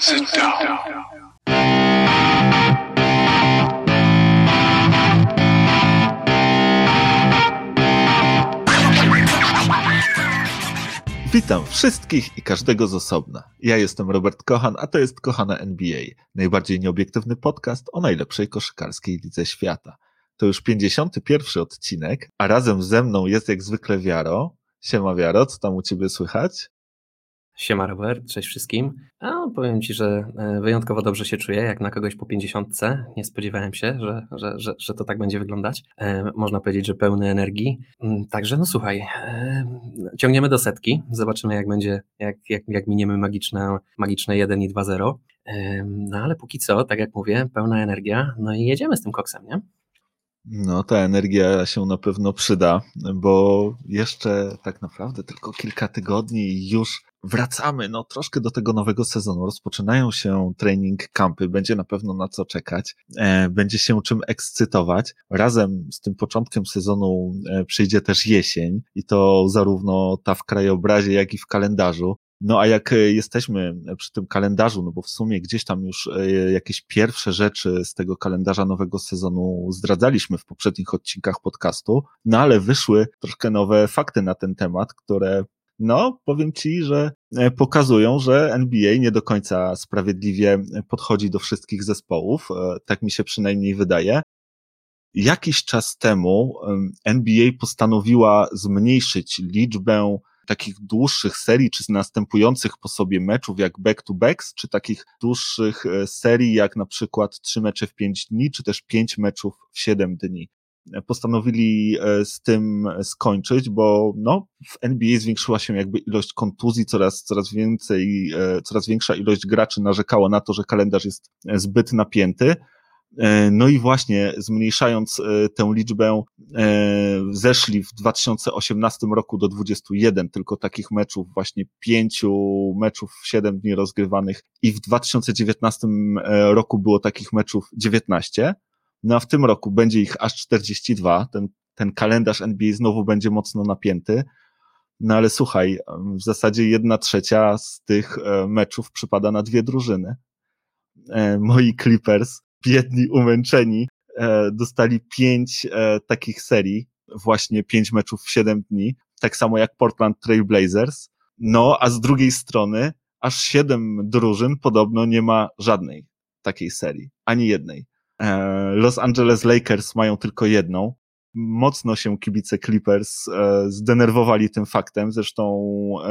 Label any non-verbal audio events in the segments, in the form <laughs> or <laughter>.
Sit down. Witam wszystkich i każdego z osobna. Ja jestem Robert Kochan, a to jest Kochana NBA, najbardziej nieobiektywny podcast o najlepszej koszykarskiej lidze świata. To już 51 odcinek, a razem ze mną jest jak zwykle Wiaro. Siema Wiaro, co tam u Ciebie słychać? Siema Robert, cześć wszystkim. A, powiem Ci, że e, wyjątkowo dobrze się czuję, jak na kogoś po 50. Nie spodziewałem się, że, że, że, że to tak będzie wyglądać. E, można powiedzieć, że pełny energii. Mm, także no słuchaj, e, ciągniemy do setki, zobaczymy jak będzie, jak, jak, jak miniemy magiczne, magiczne 1 i 2-0. E, no ale póki co, tak jak mówię, pełna energia, no i jedziemy z tym koksem, nie? No, ta energia się na pewno przyda, bo jeszcze tak naprawdę tylko kilka tygodni i już wracamy no troszkę do tego nowego sezonu. Rozpoczynają się training campy, będzie na pewno na co czekać, e, będzie się czym ekscytować. Razem z tym początkiem sezonu e, przyjdzie też jesień i to zarówno ta w krajobrazie, jak i w kalendarzu. No a jak e, jesteśmy przy tym kalendarzu, no bo w sumie gdzieś tam już e, jakieś pierwsze rzeczy z tego kalendarza nowego sezonu zdradzaliśmy w poprzednich odcinkach podcastu, no ale wyszły troszkę nowe fakty na ten temat, które no, powiem ci, że e, pokazują, że NBA nie do końca sprawiedliwie podchodzi do wszystkich zespołów. Tak mi się przynajmniej wydaje. Jakiś czas temu NBA postanowiła zmniejszyć liczbę takich dłuższych serii, czy następujących po sobie meczów jak back-to-backs, czy takich dłuższych e, serii jak na przykład trzy mecze w pięć dni, czy też pięć meczów w siedem dni. Postanowili e, z tym skończyć, bo no, w NBA zwiększyła się jakby ilość kontuzji, coraz, coraz więcej, e, coraz większa ilość graczy narzekała na to, że kalendarz jest zbyt napięty. E, no i właśnie zmniejszając e, tę liczbę, e, zeszli w 2018 roku do 21 tylko takich meczów, właśnie pięciu meczów w 7 dni rozgrywanych i w 2019 roku było takich meczów 19. No a w tym roku będzie ich aż 42. Ten, ten kalendarz NBA znowu będzie mocno napięty. No ale słuchaj, w zasadzie jedna trzecia z tych meczów przypada na dwie drużyny. Moi Clippers biedni, umęczeni, e, dostali pięć e, takich serii, właśnie pięć meczów w siedem dni, tak samo jak Portland Trail Blazers. No, a z drugiej strony aż siedem drużyn podobno nie ma żadnej takiej serii, ani jednej. E, Los Angeles Lakers mają tylko jedną. Mocno się kibice Clippers zdenerwowali tym faktem. Zresztą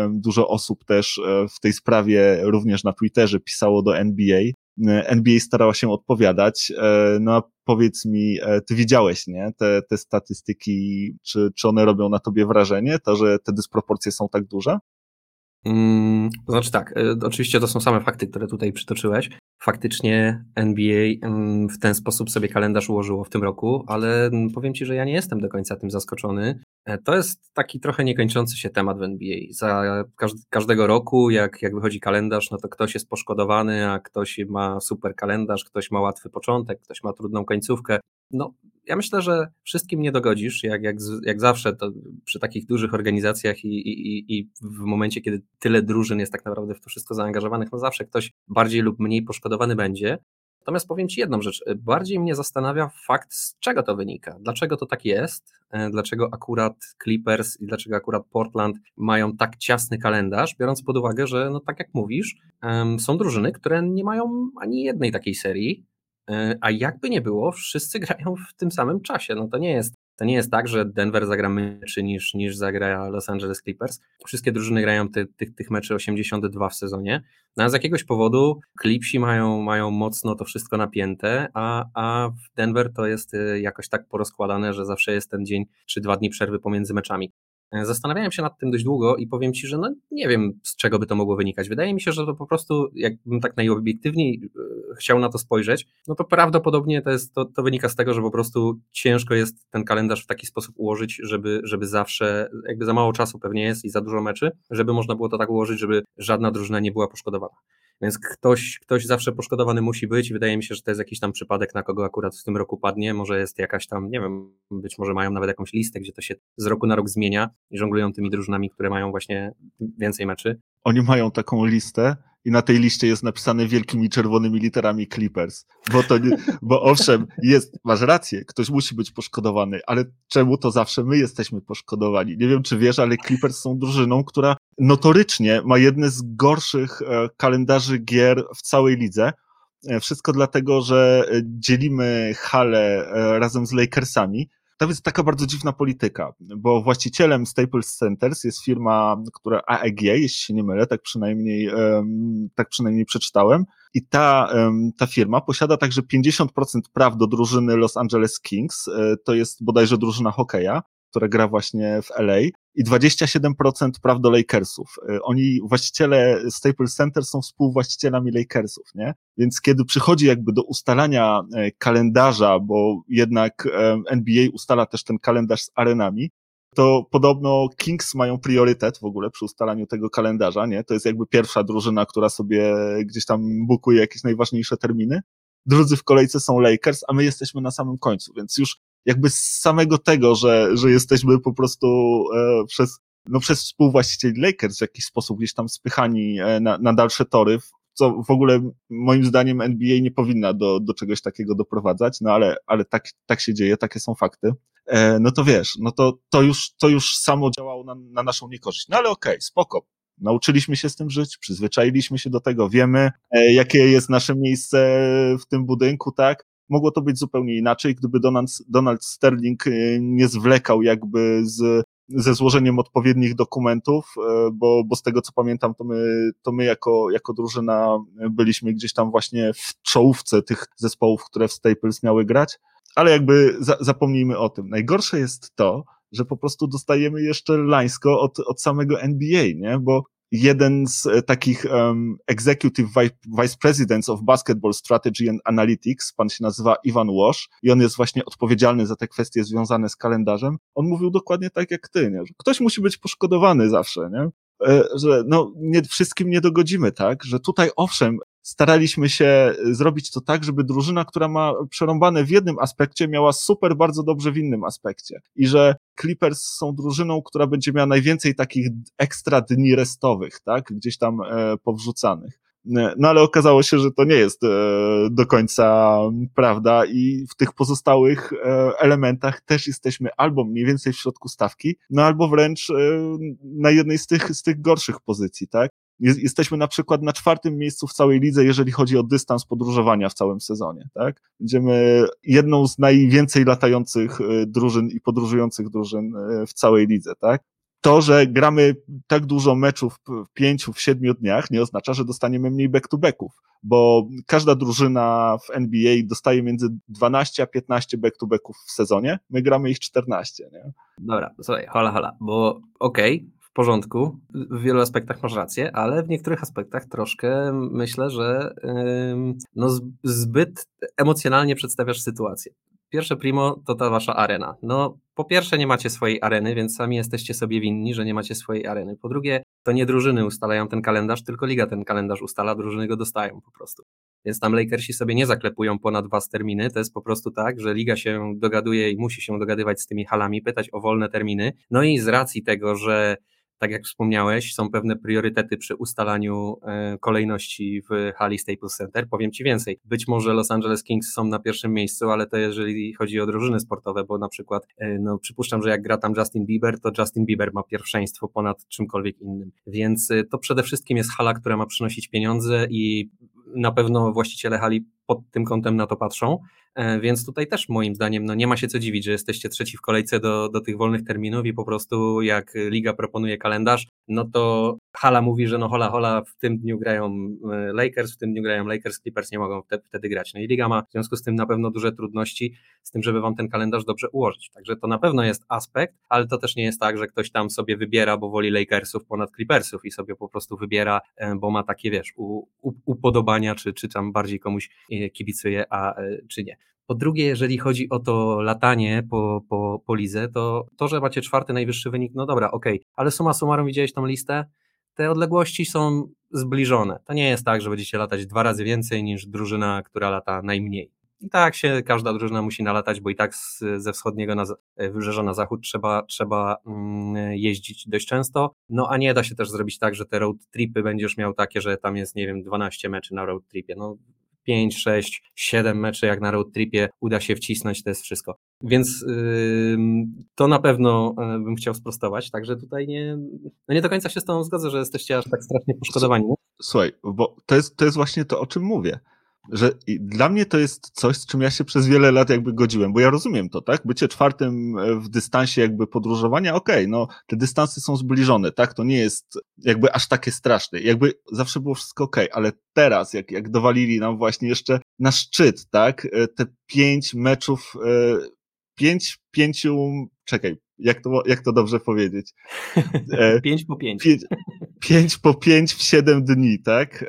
dużo osób też w tej sprawie również na Twitterze pisało do NBA, NBA starała się odpowiadać. E, no a powiedz mi, e, ty widziałeś, nie? Te, te statystyki, czy, czy one robią na tobie wrażenie, to, że te dysproporcje są tak duże? Mm, to znaczy tak, e, oczywiście to są same fakty, które tutaj przytoczyłeś. Faktycznie NBA mm, w ten sposób sobie kalendarz ułożyło w tym roku, ale mm, powiem Ci, że ja nie jestem do końca tym zaskoczony. E, to jest taki trochę niekończący się temat w NBA. Za każdego roku, jak, jak wychodzi kalendarz, no to ktoś jest poszkodowany, a ktoś ma super kalendarz, ktoś ma łatwy początek, ktoś ma trudną końcówkę. No, ja myślę, że wszystkim nie dogodzisz, jak, jak, jak zawsze to przy takich dużych organizacjach i, i, i w momencie, kiedy tyle drużyn jest tak naprawdę w to wszystko zaangażowanych, no zawsze ktoś bardziej lub mniej poszkodowany będzie. Natomiast powiem Ci jedną rzecz. Bardziej mnie zastanawia fakt, z czego to wynika. Dlaczego to tak jest? E, dlaczego akurat Clippers i dlaczego akurat Portland mają tak ciasny kalendarz, biorąc pod uwagę, że, no tak jak mówisz, są drużyny, które nie mają ani jednej takiej serii, a jakby nie było, wszyscy <laughs> grają w tym samym czasie. No to nie jest to nie jest tak, że Denver zagra meczy niż, niż zagra Los Angeles Clippers. Wszystkie drużyny grają ty, tych, tych meczy 82 w sezonie. No a z jakiegoś powodu Clipsi mają, mają mocno to wszystko napięte, a, a w Denver to jest y, jakoś tak porozkładane, że zawsze jest ten dzień czy dwa dni przerwy pomiędzy meczami. E, zastanawiałem się nad tym dość długo i powiem Ci, że no nie wiem, z czego by to mogło wynikać. Wydaje mi się, że to po prostu, jakbym tak najobiektywniej e, chciał na to spojrzeć, no to prawdopodobnie to, jest, to, to wynika z tego, że po prostu ciężko jest ten kalendarz w taki sposób ułożyć, żeby, żeby zawsze, jakby za mało czasu pewnie jest i za dużo meczy, żeby można było to tak ułożyć, żeby żadna drużyna nie była poszkodowana. Więc ktoś, ktoś zawsze poszkodowany musi być. Wydaje mi się, że to jest jakiś tam przypadek, na kogo akurat w tym roku padnie. Może jest jakaś tam, nie wiem, być może mają nawet jakąś listę, gdzie to się z roku na rok zmienia i żonglują tymi drużynami, które mają właśnie więcej meczy. Oni mają taką listę i na tej liście jest napisane wielkimi czerwonymi literami Clippers. Bo to nie, bo owszem, jest, masz rację, ktoś musi być poszkodowany, ale czemu to zawsze my jesteśmy poszkodowani? Nie wiem, czy wiesz, ale Clippers są drużyną, która notorycznie ma jedne z gorszych e, kalendarzy gier w całej lidze. E, wszystko dlatego, że e, dzielimy halę razem z Lakersami to jest taka bardzo dziwna polityka, bo właścicielem Staples Centers jest firma, która AEG, jeśli się nie mylę, tak przynajmniej, tak przynajmniej przeczytałem. I ta, ta firma posiada także 50% praw do drużyny Los Angeles Kings, e, to jest bodajże drużyna hokeja, która gra właśnie w LA i 27% praw do Lakersów. E, oni, właściciele Staples Center są współwłaścicielami Lakersów, nie? Więc kiedy przychodzi jakby do ustalania e, kalendarza, bo jednak e, NBA ustala też ten kalendarz z arenami, to podobno Kings mają priorytet w ogóle przy ustalaniu tego kalendarza, nie? To jest jakby pierwsza drużyna, która sobie gdzieś tam bukuje jakieś najważniejsze terminy. Drudzy w kolejce są Lakers, a my jesteśmy na samym końcu, więc już jakby z samego tego, że, że jesteśmy po prostu e, przez, no przez współwłaścicieli Lakers w jakiś sposób gdzieś tam spychani e, na, na dalsze tory, co w ogóle moim zdaniem NBA nie powinna do, do czegoś takiego doprowadzać, no ale, ale tak, tak się dzieje, takie są fakty. E, no to wiesz, no to, to już, to już samo działało na, na naszą niekorzyść. No ale okej, okay, spoko. Nauczyliśmy się z tym żyć, przyzwyczailiśmy się do tego, wiemy, e, jakie jest nasze miejsce w tym budynku, tak? Mogło to być zupełnie inaczej, gdyby Donald, Donald Sterling y, nie zwlekał jakby z, ze złożeniem odpowiednich dokumentów, y, bo, bo z tego co pamiętam, to my, to my jako, jako drużyna byliśmy gdzieś tam właśnie w czołówce tych zespołów, które w Staples miały grać, ale jakby za, zapomnijmy o tym. Najgorsze jest to, że po prostu dostajemy jeszcze lańsko od, od samego NBA, nie? Bo jeden z e, takich um, executive vice presidents of basketball strategy and analytics, pan się nazywa Ivan Wash i on jest właśnie odpowiedzialny za te kwestie związane z kalendarzem. On mówił dokładnie tak jak ty, nie? że ktoś musi być poszkodowany zawsze, nie? E, że no, nie, wszystkim nie dogodzimy, tak? Że tutaj owszem, staraliśmy się zrobić to tak, żeby drużyna, która ma przerąbane w jednym aspekcie, miała super bardzo dobrze w innym aspekcie. I że Clippers są drużyną, która będzie miała najwięcej takich ekstra dni restowych, tak? Gdzieś tam e, powrzucanych. E, no ale okazało się, że to nie jest e, do końca prawda i w tych pozostałych e, elementach też jesteśmy albo mniej więcej w środku stawki, no albo wręcz na jednej z tych, z tych gorszych pozycji, tak? Jesteśmy na przykład na czwartym miejscu w całej lidze, jeżeli chodzi o dystans podróżowania w całym sezonie, tak? Będziemy jedną z najwięcej latających drużyn i podróżujących drużyn w całej lidze, tak? To, że gramy tak dużo meczów w pięciu, w siedmiu dniach, nie oznacza, że dostaniemy mniej back-to-backów, bo każda drużyna w NBA dostaje między 12 a 15 back-to-backów w sezonie, my gramy ich 14, nie? Dobra, słuchaj, hola, hola, bo okej, okay, w porządku, w wielu aspektach masz rację, ale w niektórych aspektach troszkę myślę, że yy, no zbyt emocjonalnie przedstawiasz sytuację. Pierwsze primo to ta wasza arena. No, po pierwsze nie macie swojej areny, więc sami jesteście sobie winni, że nie macie swojej areny. Po drugie, to nie drużyny ustalają ten kalendarz, tylko liga ten kalendarz ustala, drużyny go dostają po prostu. Więc tam Lakersi sobie nie zaklepują ponad was terminy. To jest po prostu tak, że liga się dogaduje i musi się dogadywać z tymi halami, pytać o wolne terminy. No i z racji tego, że tak jak wspomniałeś, są pewne priorytety przy ustalaniu e, kolejności w hali Staples Center. Powiem Ci więcej. Być może Los Angeles Kings są na pierwszym miejscu, ale to jeżeli chodzi o drużyny sportowe, bo na przykład, e, no przypuszczam, że jak gra tam Justin Bieber, to Justin Bieber ma pierwszeństwo ponad czymkolwiek innym. Więc e, to przede wszystkim jest hala, która ma przynosić pieniądze i na pewno właściciele hali pod tym kątem na to patrzą, e, więc tutaj też moim zdaniem no nie ma się co dziwić, że jesteście trzeci w kolejce do, do tych wolnych terminów i po prostu jak liga proponuje kalendarz, no to Hala mówi, że no hola hola w tym dniu grają e, Lakers, w tym dniu grają Lakers, Clippers nie mogą wtedy grać. No i liga ma w związku z tym na pewno duże trudności z tym, żeby wam ten kalendarz dobrze ułożyć. Także to na pewno jest aspekt, ale to też nie jest tak, że ktoś tam sobie wybiera, bo woli Lakersów ponad Clippersów i sobie po prostu wybiera, e, bo ma takie, wiesz, upodobania, czy, czy tam bardziej komuś kibicuje, a e, czy nie. Po drugie, jeżeli chodzi o to latanie po, po, po lidze, to to, że macie czwarty najwyższy wynik, no dobra, okej, okay. ale suma summarum widziałeś tą listę, te odległości są zbliżone. To nie jest tak, że będziecie latać dwa razy więcej niż drużyna, która lata najmniej. i tak się każda drużyna musi nalatać, bo i tak z, ze wschodniego na, wybrzeża na zachód trzeba, trzeba mm, jeździć dość często, no a nie da się też zrobić tak, że te road tripy będziesz miał takie, że tam jest, nie wiem, 12 meczy na road tripie, no 5, 6, 7 meczy jak na road tripie uda się wcisnąć, to jest wszystko. Więc yy, to na pewno yy, bym chciał sprostować, także tutaj nie, no nie do końca się z tą zgodzę, że jesteście aż tak strasznie poszkodowani. Słuchaj, bo to jest, to jest właśnie to, o czym mówię że dla mnie to jest coś, z czym ja się przez wiele lat jakby godziłem, bo ja rozumiem to, tak? Bycie czwartym e, w dystansie jakby podróżowania, okej, okay, no te dystanse są zbliżone, tak? To nie jest jakby aż takie straszne. Jakby zawsze było wszystko okej, okay, ale teraz, jak, jak dowalili nam właśnie jeszcze na szczyt, tak? E, te pięć meczów, e, pięć, pięciu, czekaj, jak to, jak to dobrze powiedzieć? <laughs> pięć po pięć. pięć. Pięć po pięć w siedem dni, tak?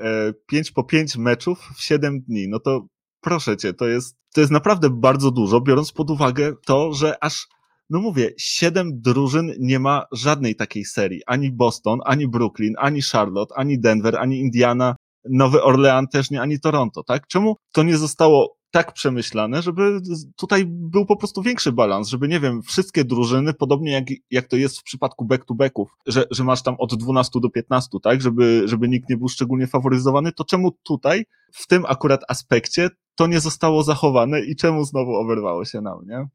Pięć po pięć meczów w siedem dni. No to proszę cię, to jest, to jest naprawdę bardzo dużo, biorąc pod uwagę to, że aż no mówię, siedem drużyn nie ma żadnej takiej serii. Ani Boston, ani Brooklyn, ani Charlotte, ani Denver, ani Indiana, Nowy Orlean też nie, ani Toronto, tak? Czemu to nie zostało tak przemyślane, żeby tutaj był po prostu większy balans, żeby, nie wiem, wszystkie drużyny, podobnie jak, jak to jest w przypadku back-to-backów, że, że masz tam od 12 do 15, tak, żeby, żeby nikt nie był szczególnie faworyzowany, to czemu tutaj, w tym akurat aspekcie, to nie zostało zachowane i czemu znowu oberwało się nam, nie?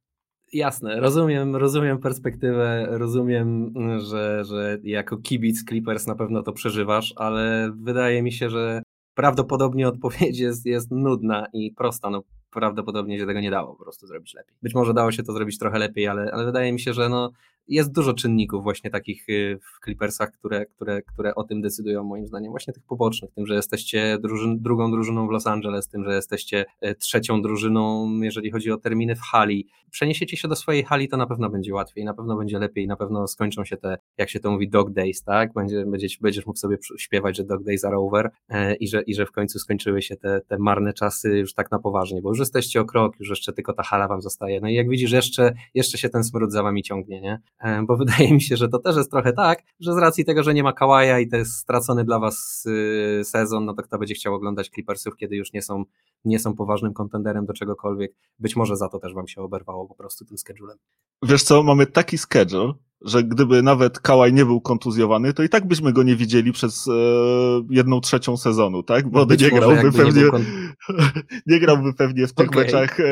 Jasne, rozumiem, rozumiem perspektywę, rozumiem, że, że jako kibic Clippers na pewno to przeżywasz, ale wydaje mi się, że prawdopodobnie odpowiedź jest, jest nudna i prosta. No, prawdopodobnie się tego nie dało po prostu zrobić lepiej. Być może dało się to zrobić trochę lepiej, ale, ale wydaje mi się, że no, jest dużo czynników właśnie takich y, w Clippersach, które, które, które o tym decydują moim zdaniem, właśnie tych pobocznych, tym, że jesteście drużyn, drugą drużyną w Los Angeles, tym, że jesteście e, trzecią drużyną, jeżeli chodzi o terminy w hali. Przeniesiecie się do swojej hali, to na pewno będzie łatwiej, na pewno będzie lepiej, na pewno skończą się te, jak się to mówi, dog days, tak? Będzie, będziesz, będziesz mógł sobie śpiewać, że dog days are over e, i, że, i że w końcu skończyły się te, te marne czasy już tak na poważnie, bo już jesteście o krok, już jeszcze tylko ta hala wam zostaje. No i jak widzisz, jeszcze, jeszcze się ten smród za wami ciągnie, nie? E, bo <laughs> wydaje mi się, że to też jest trochę tak, że z racji tego, że nie ma Kałaja i to jest stracony dla was y, sezon, no to kto będzie chciał oglądać Clippersów, kiedy już nie są, nie są poważnym kontenderem do czegokolwiek. Być może za to też wam się oberwało po prostu tym schedulem. Wiesz co, mamy taki schedule, że gdyby nawet Kałaj nie był kontuzjowany, to i tak byśmy go nie widzieli przez e, jedną trzecią sezonu, tak? Bo no nie grałby pewnie, nie, <laughs> nie, grałby pewnie w tych okay. meczach e,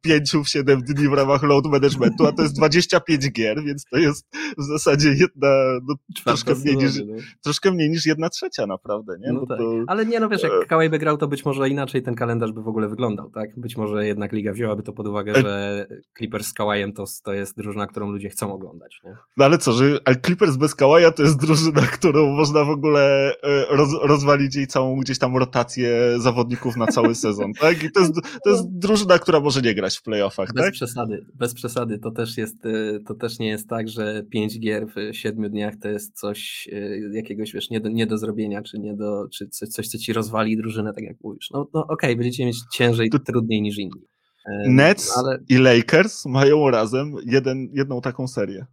pięciu w siedem dni w ramach load managementu, a to jest 25 gier, więc to jest w zasadzie jedna, no, troszkę, mniej niż, no. troszkę mniej niż jedna trzecia naprawdę, nie? No, no tak. to, Ale nie, no wiesz, jak e, Kałaj by grał, to być może inaczej ten kalendarz by w ogóle wyglądał, tak? Być może jednak Liga wzięłaby to pod uwagę, że Clippers z Kałajem to, to jest drużyna, którą ludzie chcą oglądać, nie? No ale co, że Clippers bez Kałaja to jest drużyna, którą można w ogóle e, roz, rozwalić jej całą gdzieś tam rotację zawodników na cały <laughs> sezon, tak? I to jest, to jest drużyna, która może nie grać w playoffach, bez tak? przesady, bez przesady. To też jest, e, to też nie jest tak, że pięć gier w siedmiu dniach to jest coś e, jakiegoś, wiesz, nie do, nie do zrobienia, czy nie do, czy coś, coś co ci rozwali drużynę, tak jak mówisz. No, no okej, okay, będziecie mieć ciężej, to... trudniej niż inni. Nets ale... i Lakers mają razem jeden, jedną taką serię.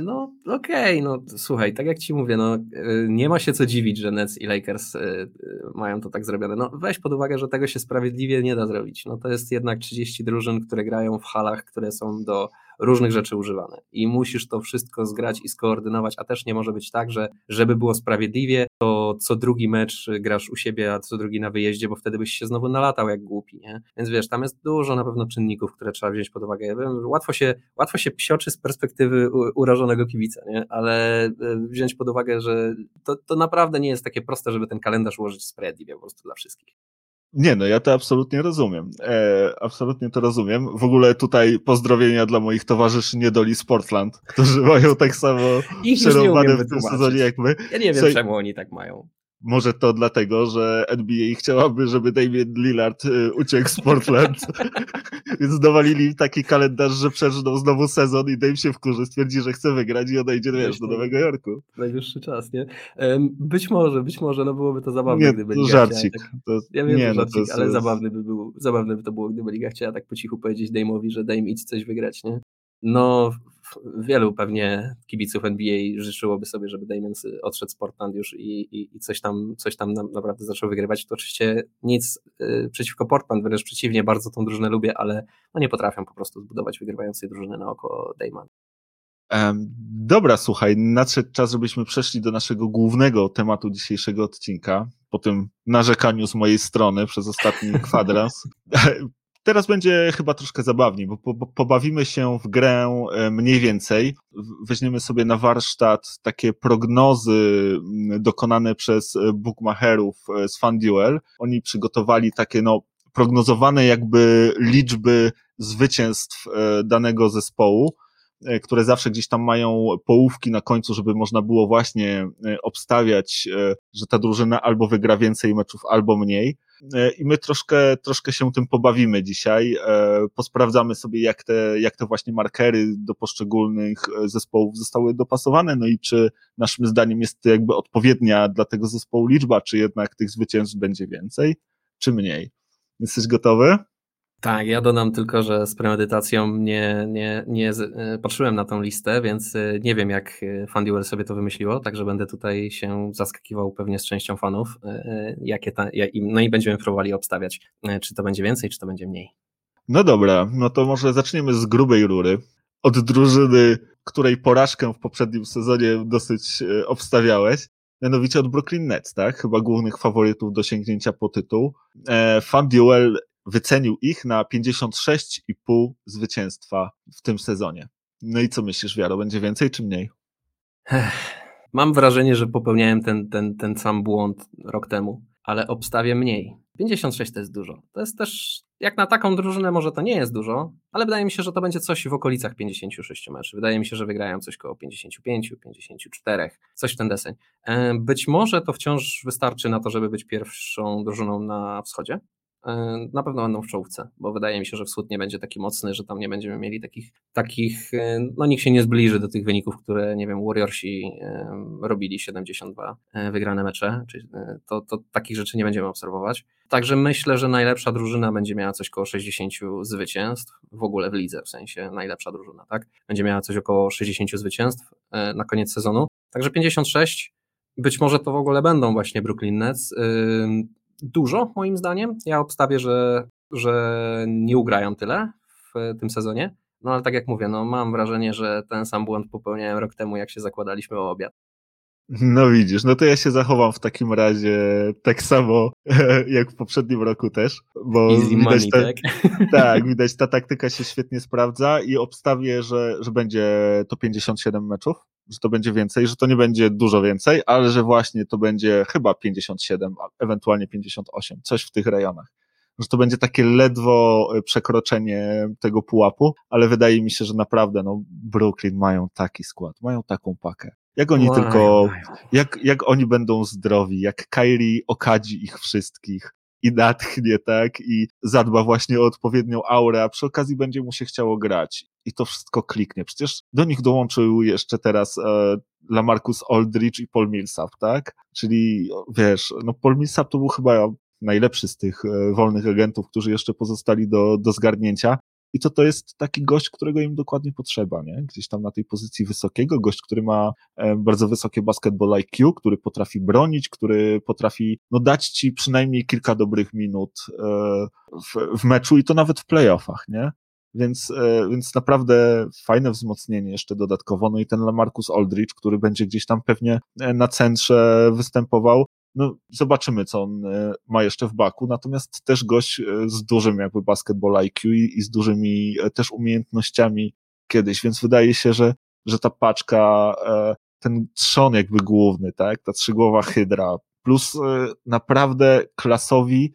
No okej, okay, no słuchaj, tak jak ci mówię, no y, nie ma się co dziwić, że Nets i Lakers y, mają to tak zrobione. No weź pod uwagę, że tego się sprawiedliwie nie da zrobić. No to jest jednak 30 drużyn, które grają w halach, które są do różnych rzeczy używane i musisz to wszystko zgrać i skoordynować, a też nie może być tak, że żeby było sprawiedliwie, to co drugi mecz grasz u siebie, a co drugi na wyjeździe, bo wtedy byś się znowu nalatał jak głupi, nie? Więc wiesz, tam jest dużo na pewno czynników, które trzeba wziąć pod uwagę. Ja wiem, łatwo się, łatwo się psioczy z perspektywy urażonego kibica, nie? Ale e, wziąć pod uwagę, że to, to naprawdę nie jest takie proste, żeby ten kalendarz ułożyć sprawiedliwie po prostu dla wszystkich. Nie, no ja to absolutnie rozumiem. E, absolutnie to rozumiem. W ogóle tutaj pozdrowienia dla moich towarzyszy niedoli z Portland, którzy mają tak samo przerobane w tym sezonie jak my. Ja nie wiem, Słuchaj, czemu oni tak mają. Może to dlatego, że NBA chciałaby, żeby Damian Lillard y, uciekł z Portland, <laughs> więc dowalili taki kalendarz, że przeżyną znowu sezon i Dame się wkurzy, stwierdzi, że chce wygrać i odejdzie wiesz, do Nowego Jorku. Najwyższy czas, nie? Być może, być może, no byłoby to zabawne, nie, gdyby to Liga żarcik. Tak, to, ja wiem, nie, no żarcik, to jest, ale zabawny by, był, zabawny by to było, gdyby Liga chciała tak po cichu powiedzieć Dame'owi, że Dame idź coś wygrać, nie? No wielu pewnie kibiców NBA życzyłoby sobie, żeby Damon odszedł z Portland już i, i, i coś tam, coś tam naprawdę zaczął wygrywać. To oczywiście nic y, przeciwko Portland, wręcz przeciwnie, bardzo tą drużynę lubię, ale no nie potrafią po prostu zbudować wygrywającej drużyny na oko Damon. Dobra, słuchaj, nadszedł czas, żebyśmy przeszli do naszego głównego tematu dzisiejszego odcinka. Po tym narzekaniu z mojej strony przez ostatni <laughs> kwadrans. Teraz będzie chyba troszkę zabawniej, bo po, pobawimy się w grę e, mniej więcej. Weźmiemy sobie na warsztat takie prognozy dokonane przez e, bookmacherów e, z FanDuel. Oni przygotowali takie no, prognozowane jakby liczby zwycięstw danego zespołu które zawsze gdzieś tam mają połówki na końcu, żeby można było właśnie obstawiać, że ta drużyna albo wygra więcej meczów, albo mniej. I my troszkę, troszkę się tym pobawimy dzisiaj. Posprawdzamy sobie, jak te, jak te właśnie markery do poszczególnych zespołów zostały dopasowane, no i czy naszym zdaniem jest to jakby odpowiednia dla tego zespołu liczba, czy jednak tych zwycięstw będzie więcej, czy mniej. Jesteś gotowy? Tak, ja dodam tylko, że z premedytacją nie, nie, nie e, patrzyłem na tą listę, więc e, nie wiem, jak e, FanDuel sobie to wymyśliło, także będę tutaj się zaskakiwał pewnie z częścią fanów, jakie ta, no i będziemy próbowali obstawiać, czy to będzie więcej, czy to będzie mniej. No dobra, no to może zaczniemy z grubej rury. Od drużyny, której porażkę w poprzednim sezonie dosyć obstawiałeś, mianowicie od Brooklyn Nets, tak? Chyba głównych faworytów do sięgnięcia po tytuł. FanDuel wycenił ich na 56,5 zwycięstwa w tym sezonie. No i co myślisz, Wiaro, będzie więcej czy mniej? Mam wrażenie, że popełniałem ten, ten, ten sam błąd rok temu, ale obstawię mniej. 56 to jest dużo. To jest też, jak na taką drużynę może to nie jest dużo, ale wydaje mi się, że to będzie coś w okolicach 56 meczów. Wydaje mi się, że wygrają coś koło 55, 54, coś w ten deseń. E, być może to wciąż wystarczy na to, żeby być pierwszą drużyną na wschodzie, na pewno będą w czołówce, bo wydaje mi się, że wschód nie będzie taki mocny, że tam nie będziemy mieli takich, takich e, no nikt się nie zbliży do tych wyników, które, nie wiem, Warriorsi e, robili 72 wygrane mecze, czyli to, to takich rzeczy nie będziemy obserwować. Także myślę, że najlepsza drużyna będzie miała coś około 60 zwycięstw, w ogóle w lidze, w sensie najlepsza drużyna, tak? Będzie miała coś około 60 zwycięstw na koniec sezonu. Także 56 być może to w ogóle będą właśnie Brooklyn Nets dużo, moim zdaniem. Ja obstawię, że, że nie ugrają tyle w tym sezonie. No ale tak jak mówię, no mam wrażenie, że ten sam błąd popełniałem rok temu, jak się zakładaliśmy o obiad. No widzisz, no to ja się zachowam w takim razie tak samo <laughs> jak w poprzednim roku też, bo Easy widać money, te, tak? <laughs> tak, widać ta taktyka się świetnie sprawdza i obstawię, że, że będzie to 57 meczów, że to będzie więcej, że to nie będzie dużo więcej, ale że właśnie to będzie chyba 57, ewentualnie 58, coś w tych rejonach. Że to będzie takie ledwo przekroczenie tego pułapu, ale wydaje mi się, że naprawdę no, Brooklyn mają taki skład, mają taką pakę. Jak oni tylko, jak, jak oni będą zdrowi, jak Kairi okadzi ich wszystkich i natchnie, tak, i zadba właśnie o odpowiednią aurę, a przy okazji będzie mu się chciało grać i to wszystko kliknie. Przecież do nich dołączył jeszcze teraz e, Lamarcus Aldridge i Paul Millsap, tak? Czyli wiesz, no Paul Millsap to był chyba najlepszy z tych e, wolnych agentów, którzy jeszcze pozostali do, do zgarnięcia. I to to jest taki gość, którego im dokładnie potrzeba, nie? Gdzieś tam na tej pozycji wysokiego, gość, który ma e, bardzo wysokie basketball IQ, który potrafi bronić, który potrafi no, dać ci przynajmniej kilka dobrych minut e, w, w meczu i to nawet w playoffach, nie? Więc, e, więc naprawdę fajne wzmocnienie jeszcze dodatkowo. No i ten Lamarcus Aldridge, który będzie gdzieś tam pewnie na centrze występował, no, zobaczymy, co on e, ma jeszcze w baku. Natomiast też gość e, z dużym jakby basketball IQ i, i z dużymi e, też umiejętnościami kiedyś, więc wydaje się, że, że ta paczka, ten trzon jakby główny, tak, ta trzygłowa hydra, plus naprawdę klasowi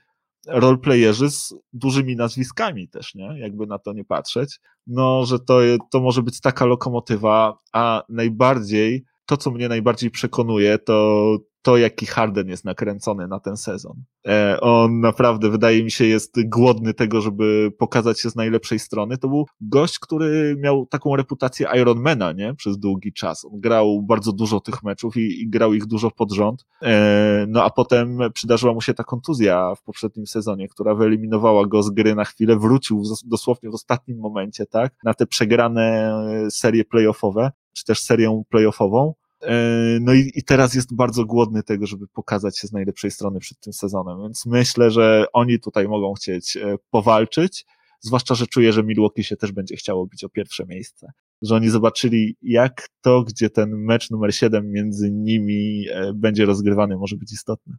roleplayerzy z dużymi nazwiskami też, nie? Jakby na to nie patrzeć. No, że to, to może być taka lokomotywa, a najbardziej, to co mnie najbardziej przekonuje, to to, jaki Harden jest nakręcony na ten sezon. E, on naprawdę, wydaje mi się, jest głodny tego, żeby pokazać się z najlepszej strony. To był gość, który miał taką reputację Ironmana, nie? Przez długi czas. On grał bardzo dużo tych meczów i, i grał ich dużo pod rząd. E, no a potem przydarzyła mu się ta kontuzja w poprzednim sezonie, która wyeliminowała go z gry na chwilę. Wrócił dosłownie w ostatnim momencie, tak? Na te przegrane serie playoffowe, czy też serię playoffową. E, no i, i teraz jest bardzo głodny tego, żeby pokazać się z najlepszej strony przed tym sezonem, więc myślę, że oni tutaj mogą chcieć e, powalczyć, zwłaszcza, że czuję, że Milwaukee się też będzie chciało bić o pierwsze miejsce. Że oni zobaczyli, jak to, gdzie ten mecz numer 7 między nimi e, będzie rozgrywany, może być istotny.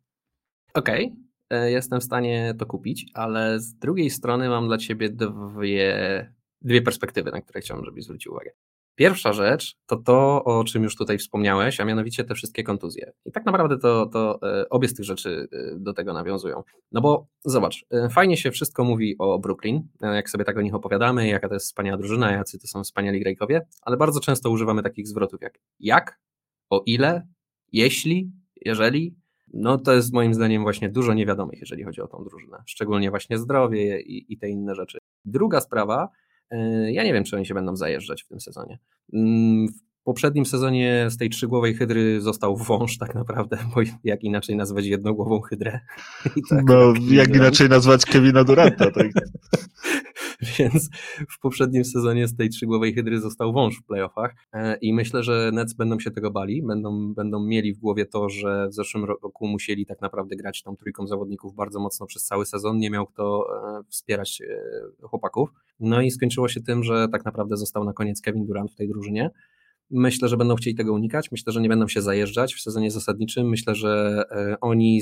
Okej, okay. jestem w stanie to kupić, ale z drugiej strony mam dla ciebie dwie, dwie perspektywy, na które chciałbym, żebyś zwrócił uwagę. Pierwsza rzecz to to, o czym już tutaj wspomniałeś, a mianowicie te wszystkie kontuzje. I tak naprawdę to, to e, obie z tych rzeczy e, do tego nawiązują. No bo zobacz, e, fajnie się wszystko mówi o Brooklyn, jak sobie tak o nich opowiadamy, jaka to jest wspaniała drużyna, jacy to są wspaniali grajkowie, ale bardzo często używamy takich zwrotów jak jak, o ile, jeśli, jeżeli. No to jest moim zdaniem właśnie dużo niewiadomych, jeżeli chodzi o tą drużynę, szczególnie właśnie zdrowie i, i te inne rzeczy. Druga sprawa, ja nie wiem, czy oni się będą zajeżdżać w tym sezonie. Mm, w poprzednim sezonie z tej trzygłowej hydry został wąż tak naprawdę, bo jak inaczej nazwać jednogłową hydrę. <laughs> Tak, no, jak inaczej nazwać Kevina Duranta. Tak. <laughs> <laughs> Więc w poprzednim sezonie z tej trzygłowej hydry został wąż w playoffach e, i myślę, że Nets będą się tego bali, będą, będą mieli w głowie to, że w zeszłym roku musieli tak naprawdę grać tą trójką zawodników bardzo mocno przez cały sezon, nie miał kto e, wspierać chłopaków. No i skończyło się tym, że tak naprawdę został na koniec Kevin Durant w tej drużynie. Myślę, że będą chcieli tego unikać. Myślę, że nie będą się zajeżdżać w sezonie zasadniczym. Myślę, że e, oni,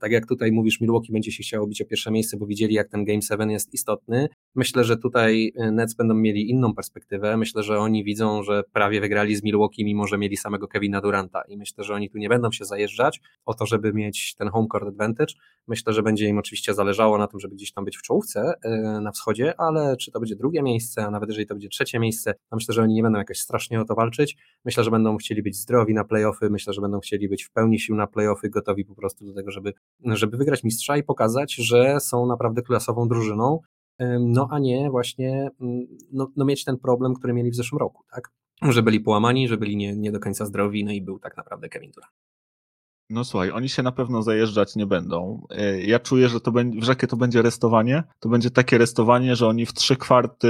tak jak tutaj mówisz, Milwaukee będzie się chciało bić o pierwsze miejsce, bo widzieli, jak ten Game 7 jest istotny. Myślę, że tutaj e, Nets będą mieli inną perspektywę. Myślę, że oni widzą, że prawie wygrali z Milwaukee, mimo że mieli samego Kevina Duranta. I myślę, że oni tu nie będą się zajeżdżać o to, żeby mieć ten home court advantage. Myślę, że będzie im oczywiście zależało na tym, żeby gdzieś tam być w czołówce e, na wschodzie, ale czy to będzie drugie miejsce, a nawet jeżeli to będzie trzecie miejsce, to myślę, że oni nie będą jakoś strasznie o to walczyć walczyć. Myślę, że będą chcieli być zdrowi na playoffy, myślę, że będą chcieli być w pełni sił na playoffy, gotowi po prostu do tego, żeby, żeby wygrać mistrza i pokazać, że są naprawdę klasową drużyną, no a nie właśnie mm, no, no mieć ten problem, który mieli w zeszłym roku, tak? Że byli połamani, że byli nie, nie do końca zdrowi, no i był tak naprawdę Kevin Durant. No słuchaj, oni się na pewno zajeżdżać nie będą. E, ja czuję, że to będzie, że jakie to będzie restowanie, to będzie takie restowanie, że oni w trzy kwarty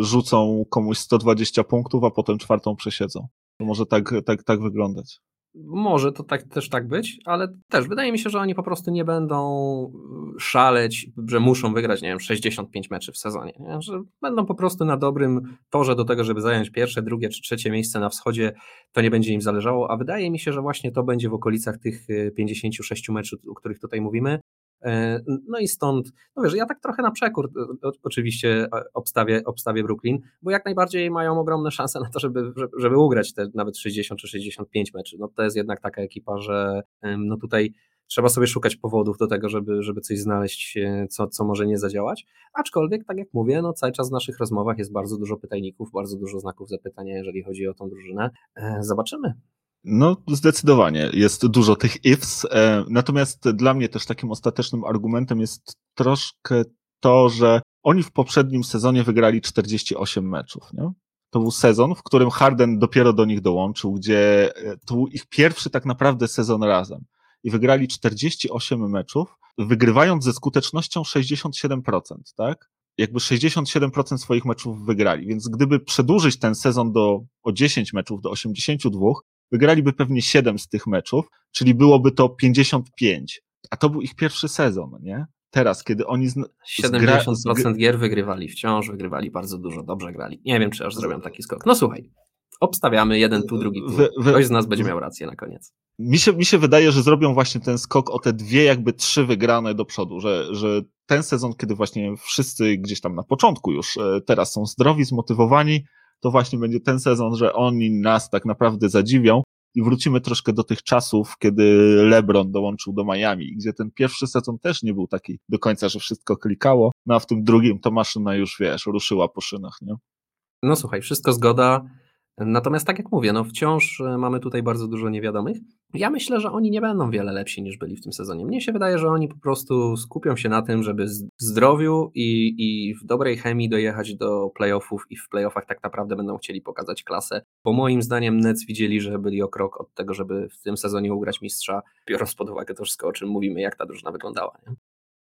rzucą komuś 120 punktów, a potem czwartą przesiedzą. To może tak, tak, tak wyglądać. Może to tak, też tak być, ale też wydaje mi się, że oni po prostu nie będą szaleć, że muszą wygrać, nie wiem, 65 meczy w sezonie. Nie? Że będą po prostu na dobrym torze do tego, żeby zająć pierwsze, drugie czy trzecie miejsce na wschodzie. To nie będzie im zależało, a wydaje mi się, że właśnie to będzie w okolicach tych 56 meczów, o których tutaj mówimy. E, no i stąd, no wiesz, ja tak trochę na przekór oczywiście obstawię, obstawię Brooklyn, bo jak najbardziej mają ogromne szanse na to, żeby, żeby ugrać te nawet 60 czy 65 meczy. No to jest jednak taka ekipa, że no tutaj trzeba sobie szukać powodów do tego, żeby, żeby coś znaleźć, e, co, co może nie zadziałać. Aczkolwiek, tak jak mówię, no cały czas w naszych rozmowach jest bardzo dużo pytajników, bardzo dużo znaków zapytania, jeżeli chodzi o tą drużynę. E, zobaczymy. No, zdecydowanie. Jest dużo tych ifs. E, natomiast dla mnie też takim ostatecznym argumentem jest troszkę to, że oni w poprzednim sezonie wygrali 48 meczów. Nie? To był sezon, w którym Harden dopiero do nich dołączył, gdzie e, to był ich pierwszy tak naprawdę sezon razem. I wygrali 48 meczów, wygrywając ze skutecznością 67%, tak? Jakby 67% swoich meczów wygrali. Więc gdyby przedłużyć ten sezon do, o 10 meczów do 82, wygraliby pewnie 7 z tych meczów, czyli byłoby to 55. A to był ich pierwszy sezon, nie? Teraz, kiedy oni. Zna... 70% gier wygrywali, wciąż wygrywali bardzo dużo, dobrze grali. Nie wiem, czy aż zrobią taki skok. No słuchaj, obstawiamy jeden tu, drugi tu. Ktoś z nas będzie miał rację na koniec. Mi się, mi się wydaje, że zrobią właśnie ten skok o te dwie, jakby trzy wygrane do przodu, że, że ten sezon, kiedy właśnie wszyscy gdzieś tam na początku już e, teraz są zdrowi, zmotywowani, to właśnie będzie ten sezon, że oni nas tak naprawdę zadziwią i wrócimy troszkę do tych czasów, kiedy LeBron dołączył do Miami, gdzie ten pierwszy sezon też nie był taki do końca, że wszystko klikało, no a w tym drugim to maszyna już, wiesz, ruszyła po szynach, nie? No słuchaj, wszystko zgoda. Natomiast tak jak mówię, no wciąż e, mamy tutaj bardzo dużo niewiadomych. Ja myślę, że oni nie będą wiele lepsi niż byli w tym sezonie. Mnie się wydaje, że oni po prostu skupią się na tym, żeby w zdrowiu i, i w dobrej chemii dojechać do playoffów i w playoffach tak naprawdę będą chcieli pokazać klasę. Bo moim zdaniem Nets widzieli, że byli o krok od tego, żeby w tym sezonie ugrać mistrza, biorąc pod uwagę to wszystko, o czym mówimy, jak ta drużyna wyglądała. Nie?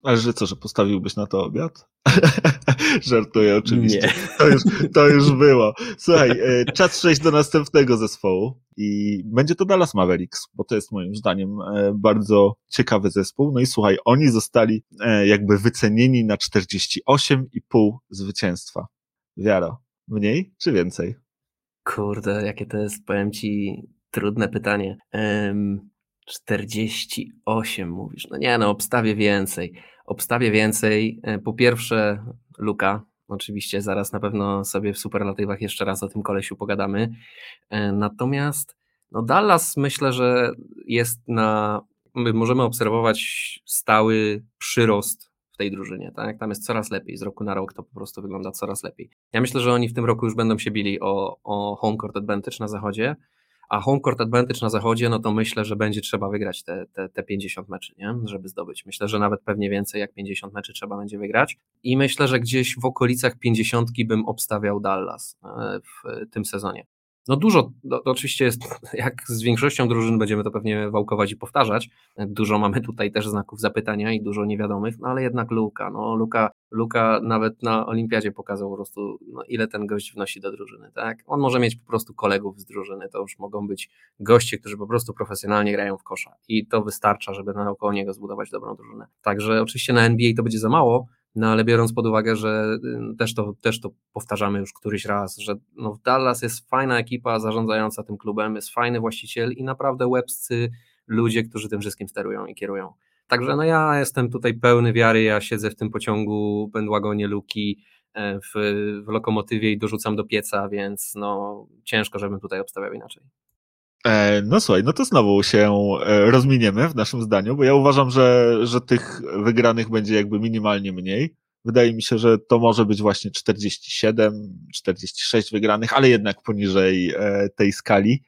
Ale że co, że postawiłbyś na to obiad? <laughs> Żartuję oczywiście. Nie. To już, to już było. Słuchaj, e, czas przejść do następnego zespołu i będzie to Dallas Mavericks, bo to jest moim zdaniem e, bardzo ciekawy zespół. No i słuchaj, oni zostali e, jakby wycenieni na 48,5 zwycięstwa. Wiaro, mniej czy więcej? Kurde, jakie to jest, powiem ci, trudne pytanie. Um, 48 mówisz. No nie, no obstawię więcej. Obstawię więcej. E, po pierwsze, Luka. Oczywiście zaraz na pewno sobie w superlatywach jeszcze raz o tym kolesiu pogadamy. E, natomiast no Dallas myślę, że jest na. My możemy obserwować stały przyrost w tej drużynie. Tak? Tam jest coraz lepiej. Z roku na rok to po prostu wygląda coraz lepiej. Ja myślę, że oni w tym roku już będą się bili o, o home court advantage na zachodzie a home court advantage na zachodzie, no to myślę, że będzie trzeba wygrać te, te, te 50 meczy, nie? żeby zdobyć. Myślę, że nawet pewnie więcej jak 50 meczy trzeba będzie wygrać i myślę, że gdzieś w okolicach 50 bym obstawiał Dallas e, w tym sezonie. No dużo, to, oczywiście jest, jak z większością drużyn będziemy to pewnie wałkować i powtarzać, dużo mamy tutaj też znaków zapytania i dużo niewiadomych, no ale jednak Luka, no Luka, Luka nawet na olimpiadzie pokazał po prostu, no, ile ten gość wnosi do drużyny, tak? On może mieć po prostu kolegów z drużyny, to już mogą być goście, którzy po prostu profesjonalnie grają w kosza i to wystarcza, żeby naokoło niego zbudować dobrą drużynę. Także oczywiście na NBA to będzie za mało, no ale biorąc pod uwagę, że też to, też to powtarzamy już któryś raz, że no Dallas jest fajna ekipa zarządzająca tym klubem, jest fajny właściciel i naprawdę łebscy ludzie, którzy tym wszystkim sterują i kierują. Także no ja jestem tutaj pełny wiary, ja siedzę w tym pociągu, bandwagonie Luki e, w, w lokomotywie i dorzucam do pieca, więc no ciężko, żebym tutaj obstawiał inaczej. E, no słuchaj, no to znowu się e, rozminiemy w naszym zdaniu, bo ja uważam, że, że tych wygranych będzie jakby minimalnie mniej. Wydaje mi się, że to może być właśnie 47, 46 wygranych, ale jednak poniżej e, tej skali.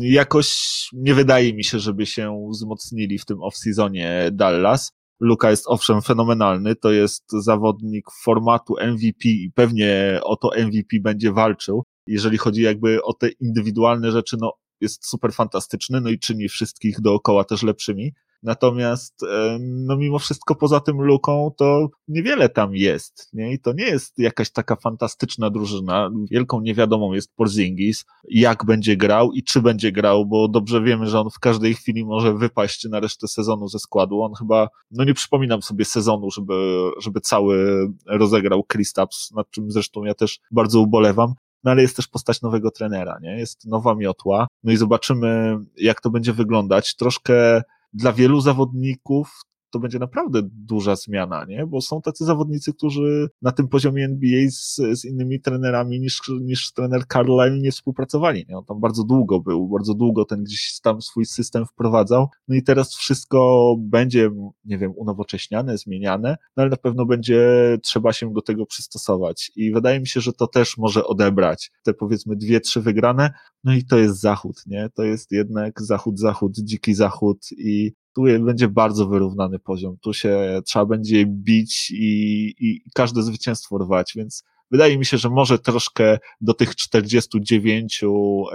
Jakoś nie wydaje mi się, żeby się wzmocnili w tym off-seasonie Dallas. Luka jest owszem fenomenalny, to jest zawodnik formatu MVP i pewnie o to MVP będzie walczył. Jeżeli chodzi jakby o te indywidualne rzeczy, no jest super fantastyczny, no i czyni wszystkich dookoła też lepszymi. Natomiast, no mimo wszystko poza tym luką, to niewiele tam jest, nie? I to nie jest jakaś taka fantastyczna drużyna. Wielką niewiadomą jest Porzingis, jak będzie grał i czy będzie grał, bo dobrze wiemy, że on w każdej chwili może wypaść na resztę sezonu ze składu. On chyba, no nie przypominam sobie sezonu, żeby, żeby cały rozegrał Kristaps, nad czym zresztą ja też bardzo ubolewam no ale jest też postać nowego trenera, nie? Jest nowa miotła, no i zobaczymy, jak to będzie wyglądać. Troszkę dla wielu zawodników to będzie naprawdę duża zmiana, nie? Bo są tacy zawodnicy, którzy na tym poziomie NBA z, z innymi trenerami niż, niż trener Carlisle nie współpracowali, nie? On tam bardzo długo był, bardzo długo ten gdzieś tam swój system wprowadzał, no i teraz wszystko będzie, nie wiem, unowocześniane, zmieniane, no ale na pewno będzie trzeba się do tego przystosować i wydaje mi się, że to też może odebrać te powiedzmy dwie, trzy wygrane, no i to jest zachód, nie? To jest jednak zachód, zachód, dziki zachód i tu będzie bardzo wyrównany poziom. Tu się trzeba będzie bić i, i każde zwycięstwo rwać, więc wydaje mi się, że może troszkę do tych 49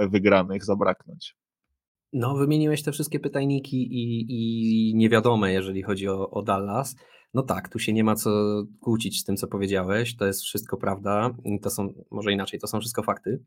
wygranych zabraknąć. No, wymieniłeś te wszystkie pytajniki i, i niewiadome, jeżeli chodzi o, o Dallas. No tak, tu się nie ma co kłócić z tym, co powiedziałeś. To jest wszystko prawda. To są, może inaczej, to są wszystko fakty.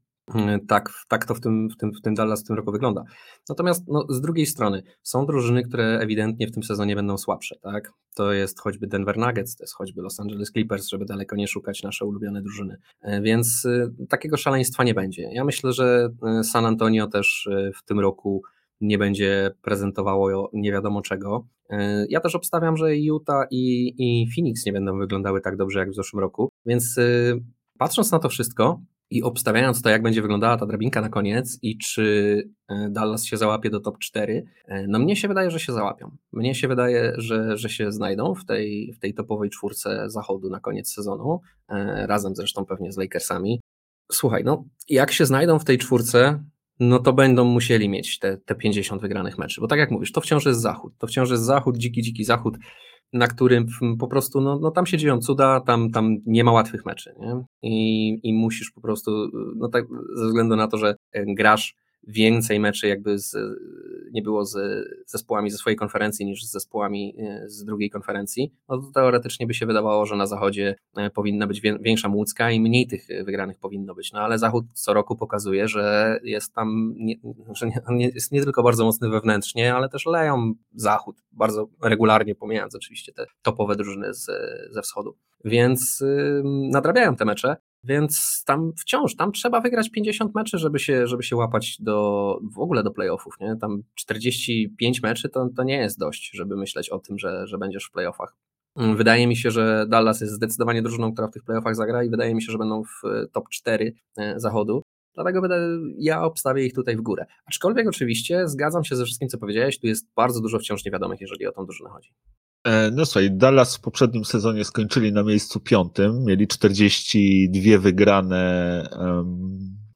Tak, tak to w tym, w, tym, w tym Dallas w tym roku wygląda. Natomiast no, z drugiej strony są drużyny, które ewidentnie w tym sezonie będą słabsze. Tak? To jest choćby Denver Nuggets, to jest choćby Los Angeles Clippers, żeby daleko nie szukać nasze ulubione drużyny. E, więc y, takiego szaleństwa nie będzie. Ja myślę, że y, San Antonio też w tym roku nie będzie prezentowało nie wiadomo czego. E, ja też obstawiam, że Utah i, i Phoenix nie będą wyglądały tak dobrze jak w zeszłym roku, więc y, patrząc na to wszystko i obstawiając to, jak będzie wyglądała ta drabinka na koniec i czy e, Dallas się załapie do top 4, e, no mnie się wydaje, że się załapią. Mnie się wydaje, że, że się znajdą w tej, w tej topowej czwórce zachodu na koniec sezonu, razem zresztą pewnie z Lakersami. Słuchaj, no jak się znajdą w tej czwórce, no to będą musieli mieć te, te 50 wygranych meczy. Bo tak jak mówisz, to wciąż jest zachód. To wciąż jest zachód, dziki, dziki zachód, na którym po prostu, no, no tam się dzieją cuda, tam, tam nie ma łatwych meczy. Nie? I, I musisz po prostu, no tak ze względu na to, że grasz więcej meczy jakby z, nie było z zespołami ze swojej konferencji niż z zespołami e, z drugiej konferencji, no to teoretycznie by się wydawało, że na zachodzie e, powinna być większa młódzka i mniej tych wygranych powinno być. No ale zachód co roku pokazuje, że jest tam, nie, że nie, jest nie tylko bardzo mocny wewnętrznie, ale też leją zachód bardzo regularnie, pomijając oczywiście te topowe drużyny z, ze wschodu. Więc yy, nadrabiają te mecze. Więc tam wciąż, tam trzeba wygrać 50 meczy, żeby się, żeby się łapać do, w ogóle do playoffów, nie? Tam 45 meczy to, to nie jest dość, żeby myśleć o tym, że, że będziesz w playoffach. Mm, wydaje mi się, że Dallas jest zdecydowanie drużyną, która w tych playoffach zagra i wydaje mi się, że będą w e, top 4 e, zachodu. Dlatego będę, ja obstawię ich tutaj w górę. Aczkolwiek oczywiście zgadzam się ze wszystkim, co powiedziałeś, tu jest bardzo dużo wciąż niewiadomych, jeżeli o tą drużynę chodzi. E, no słuchaj, Dallas w poprzednim sezonie skończyli na miejscu piątym, mieli 42 wygrane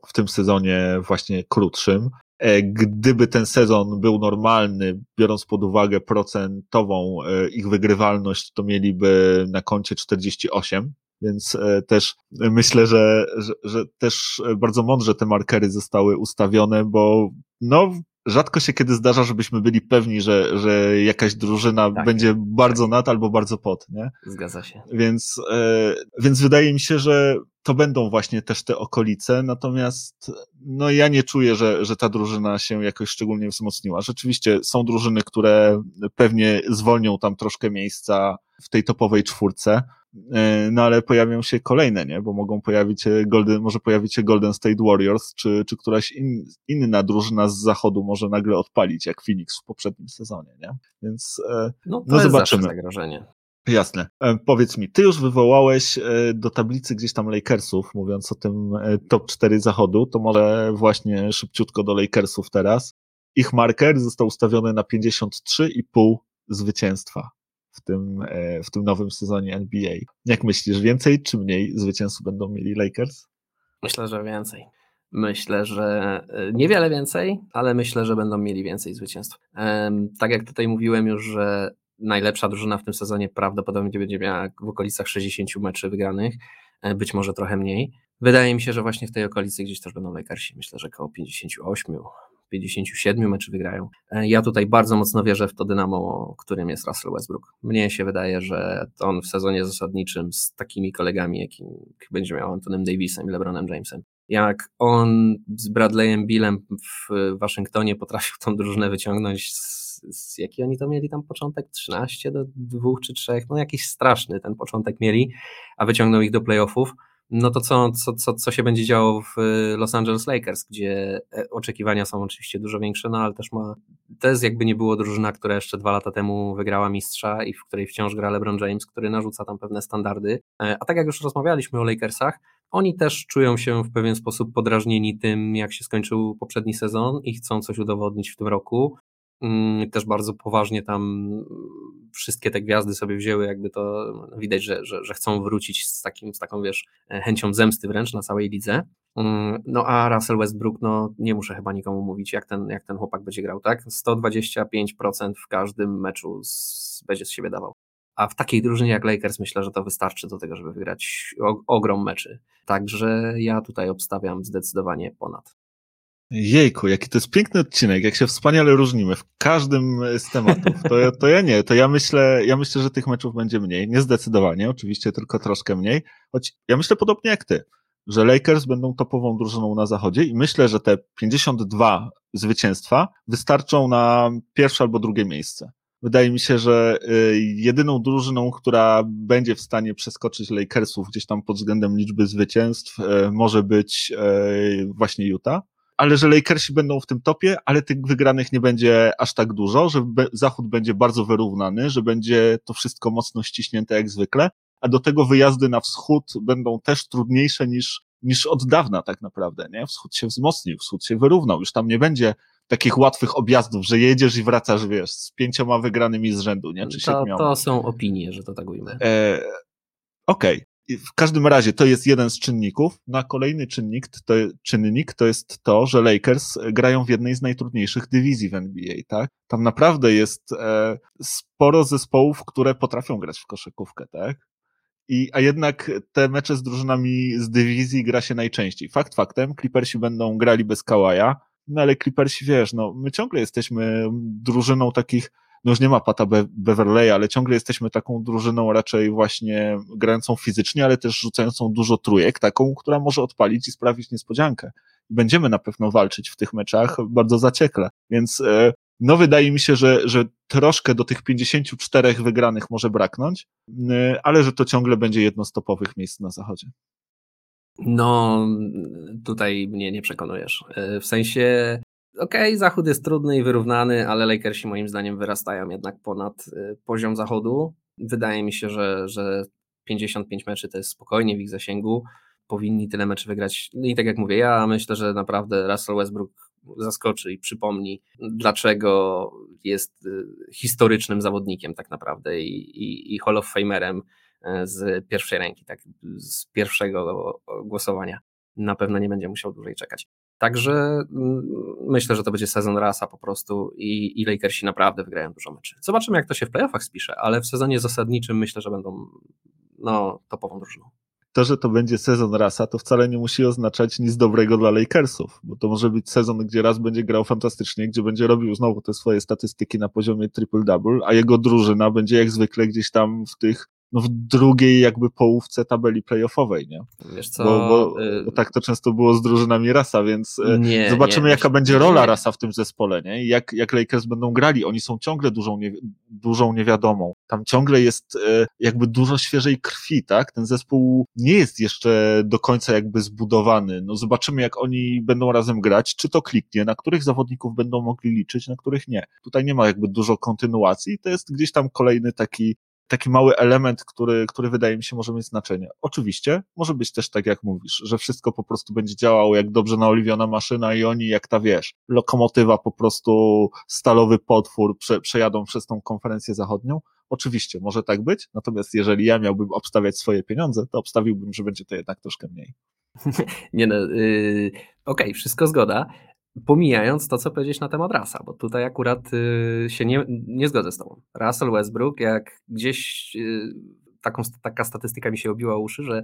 w tym sezonie właśnie krótszym. E, gdyby ten sezon był normalny, biorąc pod uwagę procentową e, ich wygrywalność, to mieliby na koncie 48, więc też myślę, że, że, że też bardzo mądrze te markery zostały ustawione, bo no, rzadko się kiedy zdarza, żebyśmy byli pewni, że, że jakaś drużyna tak, będzie bardzo tak. nad albo bardzo pod, nie? Zgadza się. Więc, e, więc wydaje mi się, że to będą właśnie też te okolice, natomiast no ja nie czuję, że, że ta drużyna się jakoś szczególnie wzmocniła. Rzeczywiście są drużyny, które pewnie zwolnią tam troszkę miejsca w tej topowej czwórce, no ale pojawią się kolejne, nie? Bo mogą pojawić się Golden, może pojawić się Golden State Warriors, czy, czy któraś in, inna drużyna z zachodu może nagle odpalić, jak Phoenix w poprzednim sezonie, nie? Więc e, no, to no jest zobaczymy. zagrożenie. Jasne. E, powiedz mi, ty już wywołałeś do tablicy gdzieś tam Lakersów, mówiąc o tym top 4 zachodu, to może właśnie szybciutko do Lakersów teraz. Ich marker został ustawiony na 53,5 zwycięstwa w tym, e, w tym nowym sezonie NBA. Jak myślisz, więcej czy mniej zwycięzców będą mieli Lakers? Myślę, że więcej. Myślę, że e, niewiele więcej, ale myślę, że będą mieli więcej zwycięstw. Tak jak tutaj mówiłem już, że najlepsza drużyna w tym sezonie prawdopodobnie będzie miała w okolicach 60 meczy wygranych, e, być może trochę mniej. Wydaje mi się, że właśnie w tej okolicy gdzieś też będą Lakersi. Myślę, że około 58, 57 meczy wygrają. E, ja tutaj bardzo mocno wierzę w to dynamo, którym jest Russell Westbrook. Mnie się wydaje, że on w sezonie zasadniczym z takimi kolegami, jakim będzie miał Antonym Davisem i LeBronem Jamesem, jak on z Bradleyem Billem w Waszyngtonie potrafił tą drużynę wyciągnąć z, jaki oni to mieli tam początek? 13 do 2 czy 3, no jakiś straszny ten początek mieli, a wyciągnął ich do playoffów no to co, co, co, co się będzie działo w y, Los Angeles Lakers, gdzie e, oczekiwania są oczywiście dużo większe, no ale też ma, to jest jakby nie było drużyna, która jeszcze dwa lata temu wygrała mistrza i w której wciąż gra LeBron James, który narzuca tam pewne standardy, e, a tak jak już rozmawialiśmy o Lakersach, oni też czują się w pewien sposób podrażnieni tym, jak się skończył poprzedni sezon i chcą coś udowodnić w tym roku. Mm, też bardzo poważnie tam wszystkie te gwiazdy sobie wzięły, jakby to widać, że, że, że chcą wrócić z, takim, z taką, wiesz, chęcią zemsty wręcz na całej lidze. Mm, no a Russell Westbrook, no nie muszę chyba nikomu mówić, jak ten, jak ten chłopak będzie grał, tak? 125% w każdym meczu z, będzie z siebie dawał. A w takiej drużynie jak Lakers myślę, że to wystarczy do tego, żeby wygrać ogrom meczy. Także ja tutaj obstawiam zdecydowanie ponad. Jejku, jaki to jest piękny odcinek, jak się wspaniale różnimy w każdym z tematów. To, to ja nie, to ja myślę, ja myślę, że tych meczów będzie mniej. Nie zdecydowanie, oczywiście tylko troszkę mniej. Choć ja myślę podobnie jak ty, że Lakers będą topową drużyną na zachodzie i myślę, że te 52 zwycięstwa wystarczą na pierwsze albo drugie miejsce. Wydaje mi się, że y, jedyną drużyną, która będzie w stanie przeskoczyć Lakersów gdzieś tam pod względem liczby zwycięstw, y, może być y, właśnie Utah ale że Lakersi będą w tym topie, ale tych wygranych nie będzie aż tak dużo, że Zachód będzie bardzo wyrównany, że będzie to wszystko mocno ściśnięte jak zwykle, a do tego wyjazdy na wschód będą też trudniejsze niż, niż od dawna tak naprawdę, nie? Wschód się wzmocnił, wschód się wyrównał, już tam nie będzie takich łatwych objazdów, że jedziesz i wracasz, wiesz, z pięcioma wygranymi z rzędu, nie? Czy to, to są opinie, że to tak ujmę. E, Okej, okay. W każdym razie to jest jeden z czynników. Na kolejny czynnik to, czynnik to jest to, że Lakers grają w jednej z najtrudniejszych dywizji w NBA, tak? Tam naprawdę jest e, sporo zespołów, które potrafią grać w koszykówkę, tak? I, a jednak te mecze z drużynami z dywizji gra się najczęściej. Fakt faktem, Clippersi będą grali bez Kałaja, no ale Clippersi, wiesz, no my ciągle jesteśmy drużyną takich no już nie ma Pata Be Beverleya, ale ciągle jesteśmy taką drużyną raczej właśnie grającą fizycznie, ale też rzucającą dużo trójek, taką, która może odpalić i sprawić niespodziankę. Będziemy na pewno walczyć w tych meczach bardzo zaciekle. Więc e, no wydaje mi się, że, że troszkę do tych 54 wygranych może braknąć, e, ale że to ciągle będzie jedno z topowych miejsc na zachodzie. No, tutaj mnie nie przekonujesz. E, w sensie okej, okay, Zachód jest trudny i wyrównany, ale Lakersi moim zdaniem wyrastają jednak ponad y, poziom Zachodu. Wydaje mi się, że, że 55 meczy to jest spokojnie w ich zasięgu. Powinni tyle meczy wygrać. No I tak jak mówię, ja myślę, że naprawdę Russell Westbrook zaskoczy i przypomni, dlaczego jest y, historycznym zawodnikiem tak naprawdę i, i, i Hall of Famerem y, z pierwszej ręki, tak, z pierwszego głosowania. Na pewno nie będzie musiał dłużej czekać. Także mm, myślę, że to będzie sezon rasa po prostu i, i Lakersi naprawdę wygrają dużo meczy. Zobaczymy, jak to się w playoffach spisze, ale w sezonie zasadniczym myślę, że będą no, topową drużyną. To, że to będzie sezon rasa, to wcale nie musi oznaczać nic dobrego dla Lakersów, bo to może być sezon, gdzie raz będzie grał fantastycznie, gdzie będzie robił znowu te swoje statystyki na poziomie triple-double, a jego drużyna będzie jak zwykle gdzieś tam w tych no w drugiej jakby połówce tabeli playoffowej, nie? Wiesz co? Bo, bo, y, bo, tak to często było z drużynami Rasa, więc y, nie, zobaczymy nie, jaka będzie rola Rasa w tym zespole, nie? Jak, jak Lakers będą grali, oni są ciągle dużą, nie, dużą niewiadomą. Tam ciągle jest y, jakby dużo świeżej krwi, tak? Ten zespół nie jest jeszcze do końca jakby zbudowany. No zobaczymy jak oni będą razem grać, czy to kliknie, na których zawodników będą mogli liczyć, na których nie. Tutaj nie ma jakby dużo kontynuacji, to jest gdzieś tam kolejny taki taki mały element, który, który wydaje mi się może mieć znaczenie. Oczywiście, może być też tak jak mówisz, że wszystko po prostu będzie działało jak dobrze naoliwiona maszyna i oni jak ta wiesz, lokomotywa po prostu stalowy potwór prze, przejadą przez tą konferencję zachodnią. Oczywiście, może tak być, natomiast jeżeli ja miałbym obstawiać swoje pieniądze, to obstawiłbym, że będzie to jednak troszkę mniej. <laughs> Nie no, yy, okej, okay, wszystko zgoda pomijając to, co powiedzieć na temat Rasa, bo tutaj akurat y, się nie, nie zgodzę z tobą. Russell Westbrook, jak gdzieś y, taką, taka statystyka mi się obiła uszy, że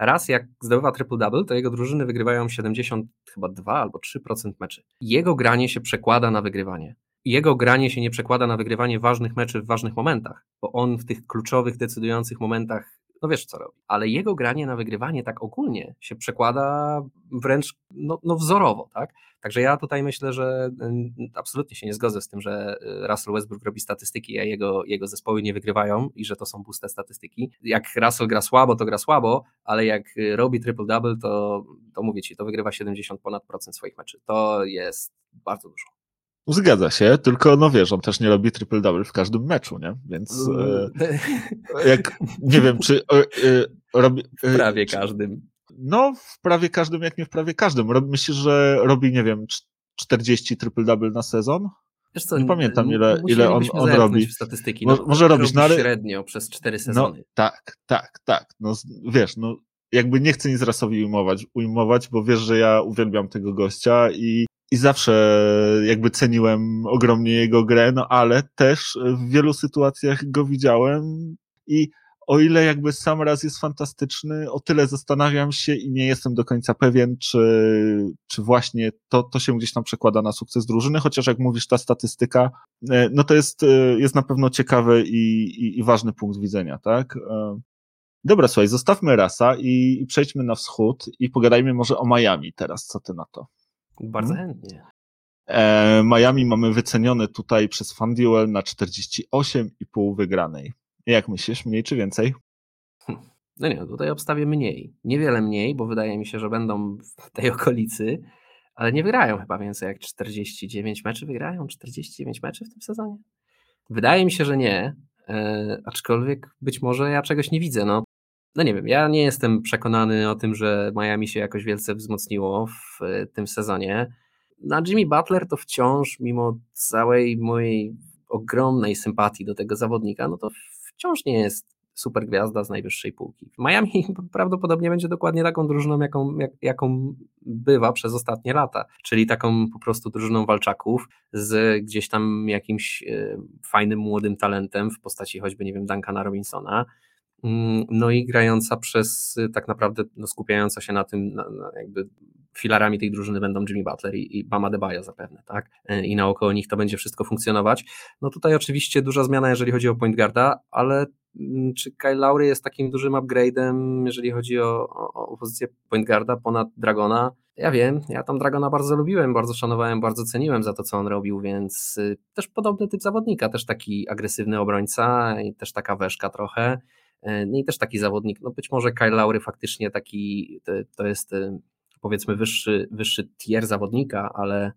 raz jak zdobywa triple-double, to jego drużyny wygrywają 72 albo 3% meczy. Jego granie się przekłada na wygrywanie. Jego granie się nie przekłada na wygrywanie ważnych meczy w ważnych momentach, bo on w tych kluczowych, decydujących momentach no wiesz co robi. Ale jego granie na wygrywanie tak ogólnie się przekłada wręcz no, no wzorowo, tak? Także ja tutaj myślę, że absolutnie się nie zgodzę z tym, że y, Russell Westbrook robi statystyki, a jego, jego zespoły nie wygrywają i że to są puste statystyki. Jak Russell gra słabo, to gra słabo, ale jak y, robi triple-double, to, to mówię ci, to wygrywa 70 ponad procent swoich meczy. To jest bardzo dużo. Zgadza się, tylko no wiesz, on też nie robi triple-double w każdym meczu, nie? Więc e, jak, nie wiem, czy e, e robi... E, w prawie czy, każdym. No, w prawie każdym, jak nie w prawie każdym. Myślisz, że robi, nie wiem, 40 triple-double na sezon? Wiesz co, nie pamiętam ile, ile on, on robi. W statystyki. No, może robić, no ale... średnio przez 4 sezony. No, tak, tak, tak. No, wiesz, no jakby nie chcę nic rasowi ujmować, ujmować, bo wiesz, że ja uwielbiam tego gościa i i zawsze jakby ceniłem ogromnie jego grę, no ale też w wielu sytuacjach go widziałem i o ile jakby sam raz jest fantastyczny, o tyle zastanawiam się i nie jestem do końca pewien, czy, czy właśnie to, to się gdzieś tam przekłada na sukces drużyny, chociaż jak mówisz, ta statystyka, e, no to jest, e, jest na pewno ciekawy i, i, i ważny punkt widzenia, tak? E, dobra, słuchaj, zostawmy rasa i, i przejdźmy na wschód i pogadajmy może o Miami teraz, co ty na to? Bardzo hmm? chętnie. E, Miami mamy wycenione tutaj przez FanDuel na 48,5 wygranej. Jak myślisz, mniej czy więcej? Hm. No nie, tutaj obstawię mniej. Niewiele mniej, bo wydaje mi się, że będą w tej <laughs> okolicy, ale nie wygrają chyba więcej jak 49 meczy. Wygrają 49 meczy w tym sezonie? Wydaje mi się, że nie, e, aczkolwiek być może ja czegoś nie widzę. No, no nie wiem, ja nie jestem przekonany o tym, że Miami się jakoś wielce wzmocniło w e, tym sezonie. Na Jimmy Butler to wciąż, mimo całej mojej ogromnej sympatii do tego zawodnika, no to wciąż nie jest super gwiazda z najwyższej półki. Miami <laughs> prawdopodobnie będzie dokładnie taką drużyną, jaką, jak, jaką bywa przez ostatnie lata, czyli taką po prostu drużyną walczaków z gdzieś tam jakimś e, fajnym młodym talentem w postaci choćby, nie wiem, Duncana Robinsona, no i grająca przez tak naprawdę no, skupiająca się na tym, na, na jakby filarami tej drużyny będą Jimmy Butler i, i Bama Debajo zapewne, tak? E, I naokoło nich to będzie wszystko funkcjonować. No tutaj oczywiście duża zmiana, jeżeli chodzi o point guarda, ale mm, czy Kyle Lowry jest takim dużym upgrade'em, jeżeli chodzi o, o, o pozycję point guarda ponad Dragona? Ja wiem, ja tam Dragona bardzo lubiłem, bardzo szanowałem, bardzo ceniłem za to, co on robił, więc y, też podobny typ zawodnika, też taki agresywny obrońca i też taka weszka trochę. E, no i też taki zawodnik, no być może Kyle Lowry faktycznie taki, to, jest y, powiedzmy wyższy, wyższy tier zawodnika, ale,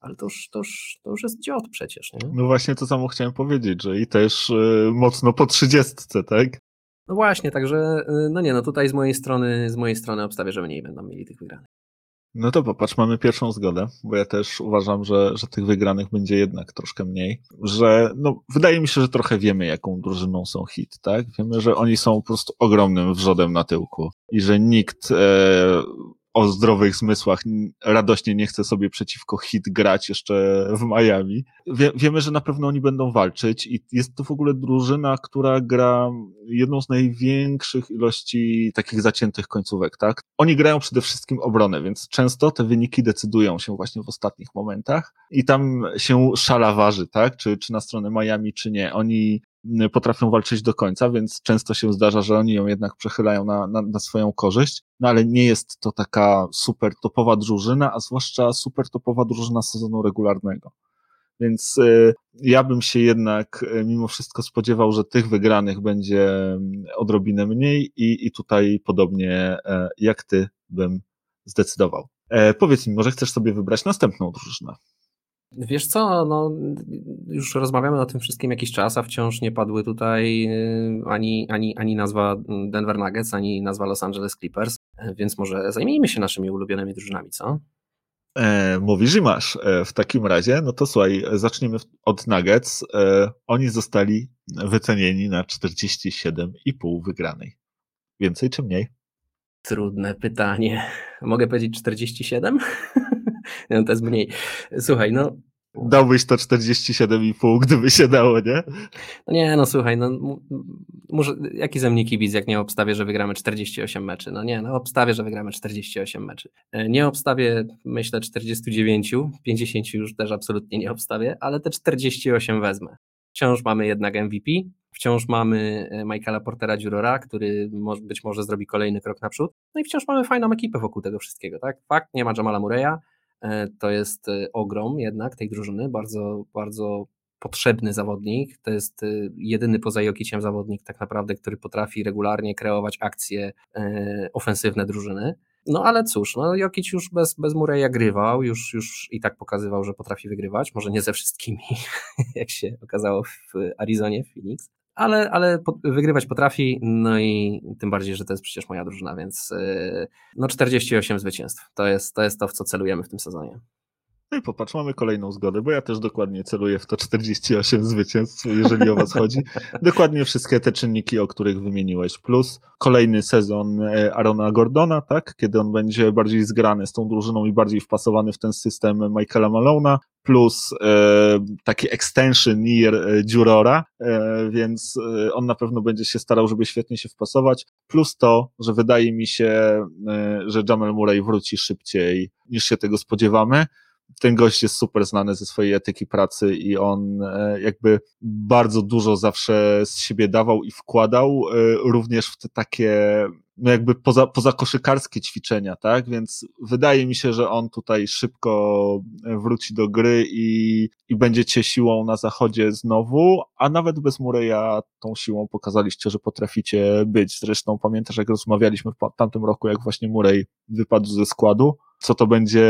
ale to, już, to, już, to już jest dziot przecież. Nie? No właśnie to samo chciałem powiedzieć, że i też y, mocno po trzydziestce, tak? No właśnie, także no nie, no tutaj z mojej strony, z mojej strony obstawię, że mniej będą mieli tych wygranych. No to popatrz, mamy pierwszą zgodę, bo ja też uważam, że, że tych wygranych będzie jednak troszkę mniej, że no, wydaje mi się, że trochę wiemy, jaką drużyną są hit, tak? Wiemy, że oni są po prostu ogromnym wrzodem na tyłku i że nikt e, o zdrowych zmysłach radośnie nie chce sobie przeciwko hit grać jeszcze w Miami. Wie, wiemy, że na pewno oni będą walczyć i jest to w ogóle drużyna, która gra jedną z największych ilości takich zaciętych końcówek, tak? Oni grają przede wszystkim obronę, więc często te wyniki decydują się właśnie w ostatnich momentach i tam się szala waży, tak? Czy, czy na stronę Miami, czy nie. Oni potrafią walczyć do końca, więc często się zdarza, że oni ją jednak przechylają na, na, na, swoją korzyść, no ale nie jest to taka super topowa drużyna, a zwłaszcza super topowa drużyna sezonu regularnego. Więc y, ja bym się jednak y, mimo wszystko spodziewał, że tych wygranych będzie odrobinę mniej i, i tutaj podobnie y, jak ty bym zdecydował. E, powiedz mi, może chcesz sobie wybrać następną drużynę? Wiesz co, no, już rozmawiamy o tym wszystkim jakiś czas, a wciąż nie padły tutaj y, ani, ani, ani nazwa Denver Nuggets, ani nazwa Los Angeles Clippers, więc może zajmijmy się naszymi ulubionymi drużynami, co? E, mówisz i masz. E, w takim razie, no to słuchaj, zaczniemy od Nuggets. E, oni zostali wycenieni na 47,5 wygranej. Więcej czy mniej? Trudne pytanie. Mogę powiedzieć 47? <laughs> no to jest mniej. Słuchaj, no. Dałbyś to 47,5, gdyby się dało, nie? No nie, no słuchaj, no może, jaki ze mnie kibic, jak nie obstawię, że wygramy 48 meczy? No nie, no obstawię, że wygramy 48 meczy. E, nie obstawię, myślę, 49, 50 już też absolutnie nie obstawię, ale te 48 wezmę. Wciąż mamy jednak MVP, wciąż mamy e, Michaela Portera Jurora, który być może zrobi kolejny krok naprzód, no i wciąż mamy fajną ekipę wokół tego wszystkiego, tak? Fakt, nie ma Jamala Murray'a, E, to jest e, ogrom jednak tej drużyny, bardzo, bardzo potrzebny zawodnik. To jest e, jedyny poza Jokiciem zawodnik tak naprawdę, który potrafi regularnie kreować akcje ofensywne drużyny. No ale cóż, no Jokic już bez, bez Mureya grywał, już, już i tak pokazywał, że potrafi wygrywać, może nie ze wszystkimi, <laughs> jak się okazało w Arizonie, w Phoenix, ale, ale wygrywać potrafi, no i tym bardziej, że to jest przecież moja drużyna, więc yy, no 48 zwycięstw. To jest, to jest to, w co celujemy w tym sezonie. No i popatrz, mamy kolejną zgodę, bo ja też dokładnie celuję w to 48 zwycięstw, jeżeli o was chodzi. Dokładnie wszystkie te czynniki, o których wymieniłeś. Plus kolejny sezon e, Arona Gordona, tak? Kiedy on będzie bardziej zgrany z tą drużyną i bardziej wpasowany w ten system Michaela Malona. Plus e, taki extension year e, Jurora, e, więc e, on na pewno będzie się starał, żeby świetnie się wpasować. Plus to, że wydaje mi się, e, że Jamal Murray wróci szybciej niż się tego spodziewamy ten gość jest super znany ze swojej etyki pracy i on e, jakby bardzo dużo zawsze z siebie dawał i wkładał, e, również w te takie no jakby poza, poza koszykarskie ćwiczenia, tak? Więc wydaje mi się, że on tutaj szybko wróci do gry i, i będziecie siłą na zachodzie znowu, a nawet bez Mureya tą siłą pokazaliście, że potraficie być. Zresztą pamiętasz, jak rozmawialiśmy w tamtym roku, jak właśnie Murray wypadł ze składu, co to będzie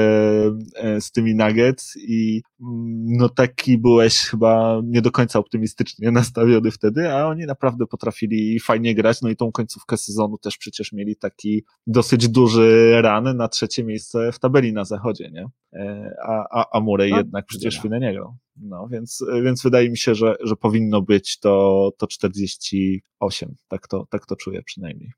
e, z tymi Nuggets i mm, no taki byłeś chyba nie do końca optymistycznie <laughs> nastawiony wtedy, a oni naprawdę potrafili fajnie grać, no i tą końcówkę sezonu też przecież mieli taki dosyć duży ran na trzecie miejsce w tabeli na zachodzie, nie? E, a, a, a Murray no, jednak przecież chwilę nie grał. No, więc, więc wydaje mi się, że, że powinno być to, to 48. Tak to, tak to czuję przynajmniej.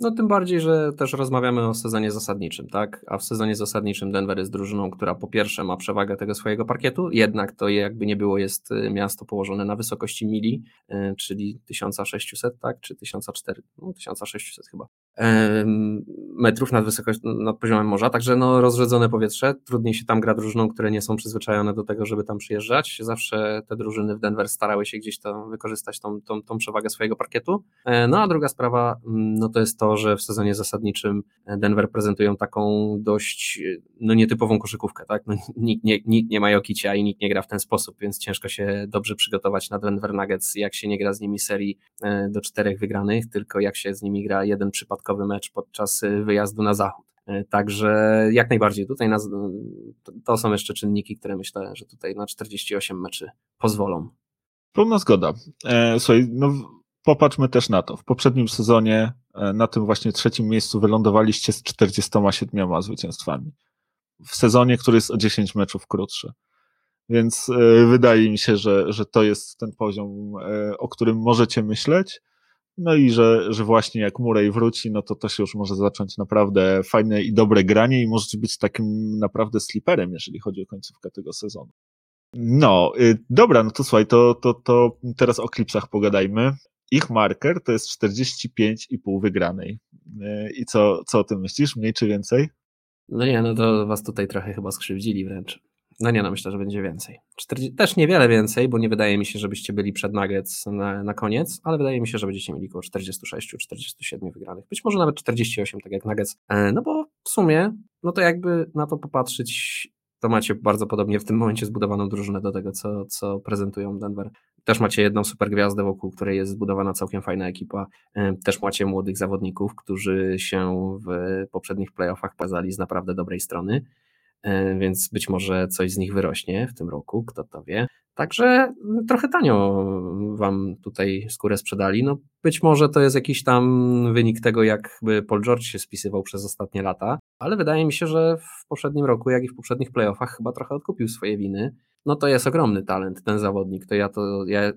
No tym bardziej, że też rozmawiamy o sezonie zasadniczym, tak? A w sezonie zasadniczym Denver jest drużyną, która po pierwsze ma przewagę tego swojego parkietu, jednak to jakby nie było jest y, miasto położone na wysokości mili, y, czyli 1600, tak? Czy 1400, no 1600 chyba metrów nad wysokość, nad poziomem morza, także no rozrzedzone powietrze, trudniej się tam gra drużynom, które nie są przyzwyczajone do tego, żeby tam przyjeżdżać. Zawsze te drużyny w Denver starały się gdzieś to wykorzystać tą, tą, tą przewagę swojego parkietu. E, no a druga sprawa, mm, no to jest to, że w sezonie zasadniczym Denver prezentują taką dość no nietypową koszykówkę, tak? No, nikt, nie, nikt nie ma Jokicia i nikt nie gra w ten sposób, więc ciężko się dobrze przygotować na Denver Nuggets, jak się nie gra z nimi serii e, do czterech wygranych, tylko jak się z nimi gra jeden przypadkowy mecz podczas e, wyjazdu na zachód. Także jak najbardziej tutaj na, to są jeszcze czynniki, które myślę, że tutaj na 48 meczy pozwolą. Pełna zgoda. E, słuchaj, no popatrzmy też na to. W poprzednim sezonie e, na tym właśnie trzecim miejscu wylądowaliście z 47 zwycięstwami. W sezonie, który jest o 10 meczów krótszy. Więc e, wydaje mi się, że, że to jest ten poziom, o którym możecie myśleć. No i że, że właśnie jak Murray wróci, no to to się już może zacząć naprawdę fajne i dobre granie i możecie być takim naprawdę sliperem, jeżeli chodzi o końcówkę tego sezonu. No, y, dobra, no to słuchaj, to, to, to teraz o klipsach pogadajmy ich marker to jest 45,5 wygranej. E, I co, co o tym myślisz? Mniej czy więcej? No nie, no to was tutaj trochę chyba skrzywdzili wręcz. No nie, no myślę, że będzie więcej. 40, też niewiele więcej, bo nie wydaje mi się, żebyście byli przed Nuggets na, na koniec, ale wydaje mi się, że będziecie mieli około 46-47 wygranych. Być może nawet 48, tak jak Nuggets. E, no bo w sumie, no to jakby na to popatrzeć, to macie bardzo podobnie w tym momencie zbudowaną drużynę do tego, co, co prezentują Denver. Też macie jedną super gwiazdę, wokół której jest zbudowana całkiem fajna ekipa. Też macie młodych zawodników, którzy się w poprzednich playoffach pokazali z naprawdę dobrej strony, więc być może coś z nich wyrośnie w tym roku, kto to wie. Także trochę tanio wam tutaj skórę sprzedali. No być może to jest jakiś tam wynik tego, jakby Paul George się spisywał przez ostatnie lata, ale wydaje mi się, że w poprzednim roku, jak i w poprzednich playoffach chyba trochę odkupił swoje winy no to jest ogromny talent, ten zawodnik. To ja to ja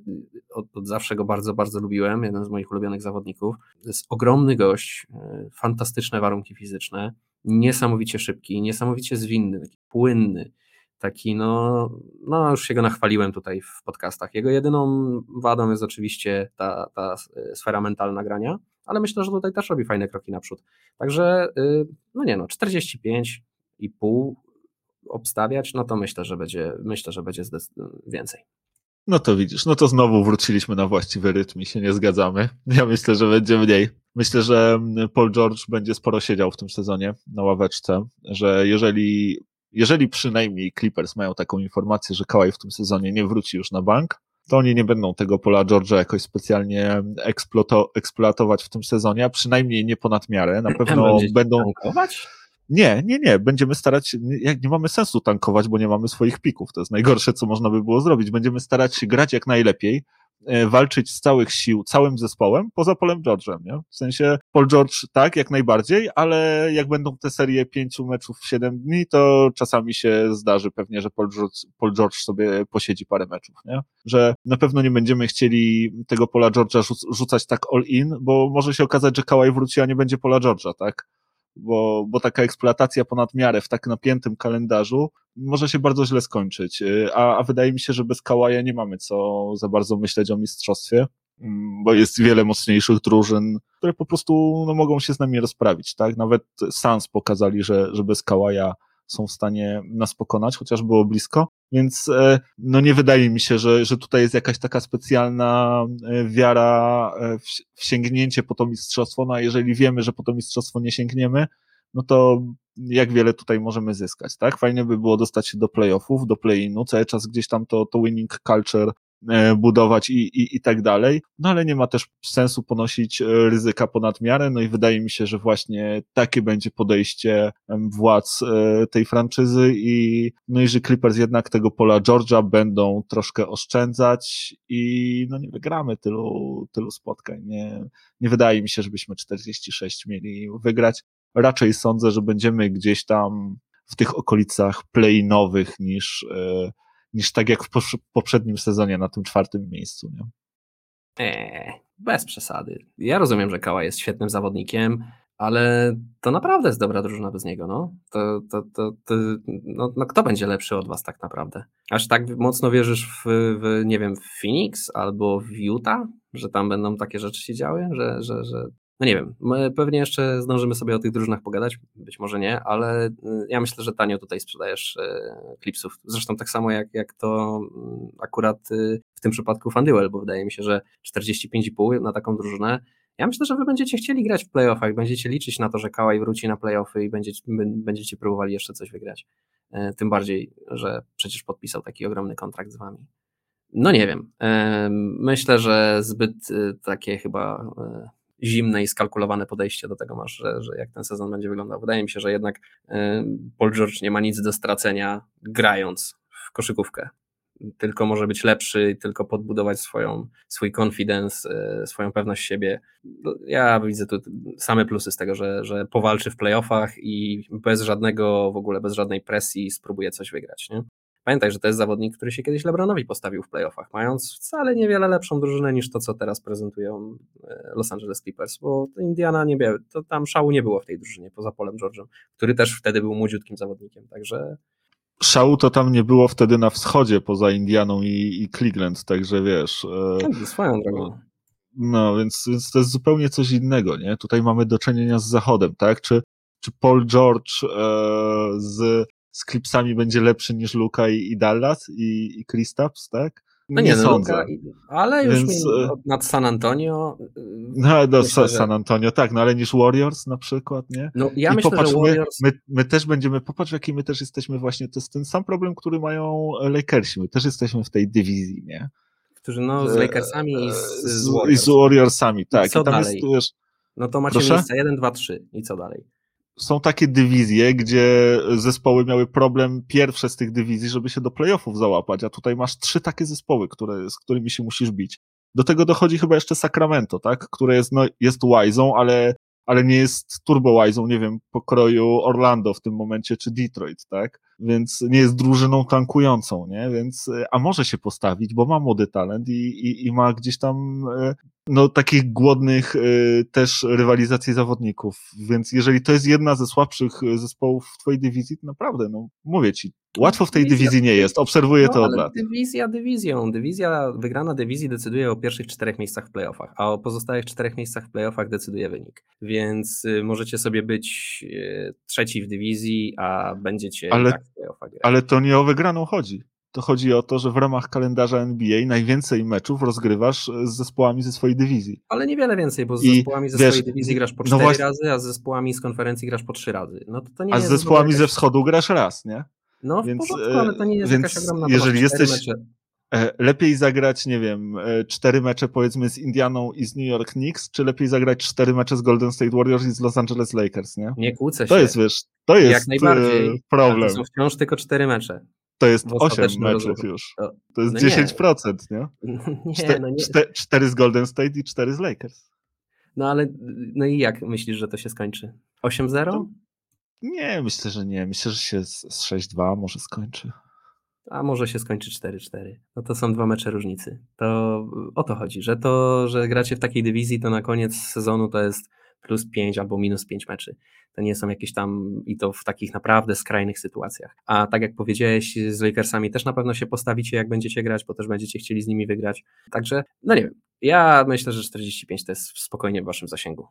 od, od, zawsze go bardzo, bardzo lubiłem, jeden z moich ulubionych zawodników. To jest ogromny gość, e, fantastyczne warunki fizyczne, niesamowicie szybki, niesamowicie zwinny, taki płynny. Taki, no, no już się go nachwaliłem tutaj w podcastach. Jego jedyną wadą jest oczywiście ta, ta e, sfera mentalna grania, ale myślę, że tutaj też robi fajne kroki naprzód. Także, y, no nie no, 45 i pół obstawiać, no to myślę, że będzie, myślę, że będzie więcej. No to widzisz, no to znowu wróciliśmy na właściwy rytm i się nie zgadzamy. Ja myślę, że będzie mniej. Myślę, że Paul George będzie sporo siedział w tym sezonie na ławeczce, że jeżeli, jeżeli przynajmniej Clippers mają taką informację, że Kawhi w tym sezonie nie wróci już na bank, to oni nie będą tego Pola George'a jakoś specjalnie eksploatować w tym sezonie, a przynajmniej nie ponad miarę. Na <clears throat> pewno będą. Tankować? Nie, nie, nie. Będziemy starać, nie, nie mamy sensu tankować, bo nie mamy swoich pików. To jest najgorsze, co można by było zrobić. Będziemy starać się grać jak najlepiej, walczyć z całych sił, całym zespołem, poza Polem George'em, nie? W sensie Paul George tak, jak najbardziej, ale jak będą te serie pięciu meczów w siedem dni, to czasami się zdarzy pewnie, że Paul George, Paul George sobie posiedzi parę meczów, nie? Że na pewno nie będziemy chcieli tego Pola George'a rzucać tak all in, bo może się okazać, że Kałaj wróci, a nie będzie Pola George'a, tak? bo, bo taka eksploatacja ponad miarę w tak napiętym kalendarzu może się bardzo źle skończyć. Y, a, a wydaje mi się, że bez Kałaja nie mamy co za bardzo myśleć o mistrzostwie, mm, bo jest wiele mocniejszych drużyn, które po prostu no, mogą się z nami rozprawić. Tak? Nawet Sans pokazali, że, że bez Kałaja są w stanie nas pokonać, chociaż było blisko. Więc e, no nie wydaje mi się, że, że tutaj jest jakaś taka specjalna e, wiara e, w sięgnięcie po to mistrzostwo. No a jeżeli wiemy, że po to mistrzostwo nie sięgniemy, no to jak wiele tutaj możemy zyskać, tak? Fajnie by było dostać się do playoffów, do play-inu, cały czas gdzieś tam to, to winning culture e, budować i, i, i tak dalej. No ale nie ma też sensu ponosić e, ryzyka ponad miarę. No i wydaje mi się, że właśnie takie będzie podejście władz e, tej franczyzy i no i że Clippers jednak tego pola Georgia będą troszkę oszczędzać i no nie wygramy tylu, tylu spotkań. Nie, nie wydaje mi się, żebyśmy 46 mieli wygrać. Raczej sądzę, że będziemy gdzieś tam w tych okolicach play-nowych niż, e, niż tak jak w poprzednim sezonie na tym czwartym miejscu. Nie? Eee, bez przesady. Ja rozumiem, że Kała jest świetnym zawodnikiem, ale to naprawdę jest dobra drużyna bez niego. No. To, to, to, to no, no, kto będzie lepszy od was tak naprawdę? Aż tak mocno wierzysz w, w, nie wiem, w Phoenix albo w Utah, że tam będą takie rzeczy się działy, że, że, że no nie wiem, pewnie jeszcze zdążymy sobie o tych drużynach pogadać, być może nie, ale y, ja myślę, że tanio tutaj sprzedajesz klipsów. Y, Zresztą tak samo jak, jak to mm, akurat y, w tym przypadku Fanduel, bo wydaje mi się, że 45,5 na taką drużynę ja myślę, że wy będziecie chcieli grać w playoffach, będziecie liczyć na to, że Kałaj wróci na playoffy i będziecie, będziecie próbowali jeszcze coś wygrać. Tym bardziej, że przecież podpisał taki ogromny kontrakt z wami. No nie wiem. Myślę, że zbyt takie chyba zimne i skalkulowane podejście do tego masz, że, że jak ten sezon będzie wyglądał. Wydaje mi się, że jednak y, Paul George nie ma nic do stracenia grając w koszykówkę. Tylko może być lepszy, tylko podbudować swoją, swój confidence, y, swoją pewność siebie. Ja widzę tu same plusy z tego, że, że powalczy w playoffach i bez żadnego, w ogóle bez żadnej presji spróbuje coś wygrać. Nie? Pamiętaj, że to jest zawodnik, który się kiedyś LeBronowi postawił w playoffach, mając wcale niewiele lepszą drużynę niż to, co teraz prezentują e, Los Angeles Clippers, bo Indiana nie było, to tam szału nie było w tej drużynie, poza Polem George'em, który też wtedy był młodziutkim zawodnikiem, także... Szału to tam nie było wtedy na wschodzie, poza Indianą i, i Cleveland, także wiesz... E... No, swoją drogą. No, więc, więc to jest zupełnie coś innego, nie? Tutaj mamy do czynienia z Zachodem, tak? Czy, czy Paul George e, z z Clipsami będzie lepszy niż Luka i, i Dallas i, i Kristaps, tak? No nie, nie no, sądzę. Luka, ale już Więc, e, nad San Antonio. Y, no, do myślę, San Antonio, tak, no ale niż Warriors na przykład, nie? No, ja I myślę, popatrz, że Warriors... my, my, my, też będziemy, popatrz, jaki my też jesteśmy właśnie, to jest ten sam problem, który mają Lakersi, my też jesteśmy w tej dywizji, nie? Którzy no z Lakersami i z, z, Warriors. I z Warriorsami, tak. I co I tam dalej? Jest, wiesz, no to macie Proszę? miejsca 1, 2, 3 i co dalej? Są takie dywizje, gdzie zespoły miały problem pierwsze z tych dywizji, żeby się do playoffów załapać, a tutaj masz trzy takie zespoły, które, z którymi się musisz bić. Do tego dochodzi chyba jeszcze Sacramento, tak? Które jest, no, jest Wizą, ale, ale nie jest Turbo Wizą, nie wiem, pokroju Orlando w tym momencie, czy Detroit, tak? Więc nie jest drużyną tankującą, nie? Więc, a może się postawić, bo ma młody talent i, i, i ma gdzieś tam e, no, takich głodnych y, też rywalizacji zawodników. Więc jeżeli to jest jedna ze słabszych zespołów w twojej dywizji, to naprawdę, no mówię ci, łatwo w tej dywizja, dywizji nie jest. Obserwuję no, to od lat. Dywizja dywizją. Dywizja, wygrana dywizji decyduje o pierwszych czterech miejscach w playoffach, a o pozostałych czterech miejscach w playoffach decyduje wynik. Więc y, możecie sobie być y, trzeci w dywizji, a będziecie ale, tak w playoffach grać. Ale to nie o wygraną chodzi to chodzi o to, że w ramach kalendarza NBA najwięcej meczów rozgrywasz e, z zespołami ze swojej dywizji. Ale niewiele więcej, bo z I zespołami ze wiesz, swojej dywizji grasz po no cztery właśnie, razy, a z zespołami z konferencji grasz po trzy razy. No to, to nie a z zespołami ze wschodu grasz raz, nie? No, więc, porządku, ale to nie jest więc jakaś ogromna Jeżeli jesteś mecze. E, lepiej zagrać, nie wiem, e, cztery mecze powiedzmy z Indianą i z New York Knicks, czy lepiej zagrać cztery mecze z Golden State Warriors i z Los Angeles Lakers, nie? Nie kłócę się. To jest, wiesz, to jest Jak najbardziej. problem. To są wciąż tylko cztery mecze to jest 8 meczów już. To, jest no 10%, nie? nie? <laughs> No nie. 4 z Golden State i 4 z Lakers. No ale, no i jak myślisz, że to się skończy? 8-0? Nie, myślę, że nie. Myślę, że się z, z 6-2 może skończy. A może się skończy 4-4. No to są dwa mecze różnicy. To o to chodzi, że to, że gracie w takiej dywizji, to na koniec sezonu to jest plus 5 albo minus 5 meczy. To nie są jakieś tam i to w takich naprawdę skrajnych sytuacjach. A tak jak powiedziałeś, z Lakersami też na pewno się postawicie, jak będziecie grać, bo też będziecie chcieli z nimi wygrać. Także, no nie wiem. Ja myślę, że 45 to jest spokojnie w waszym zasięgu.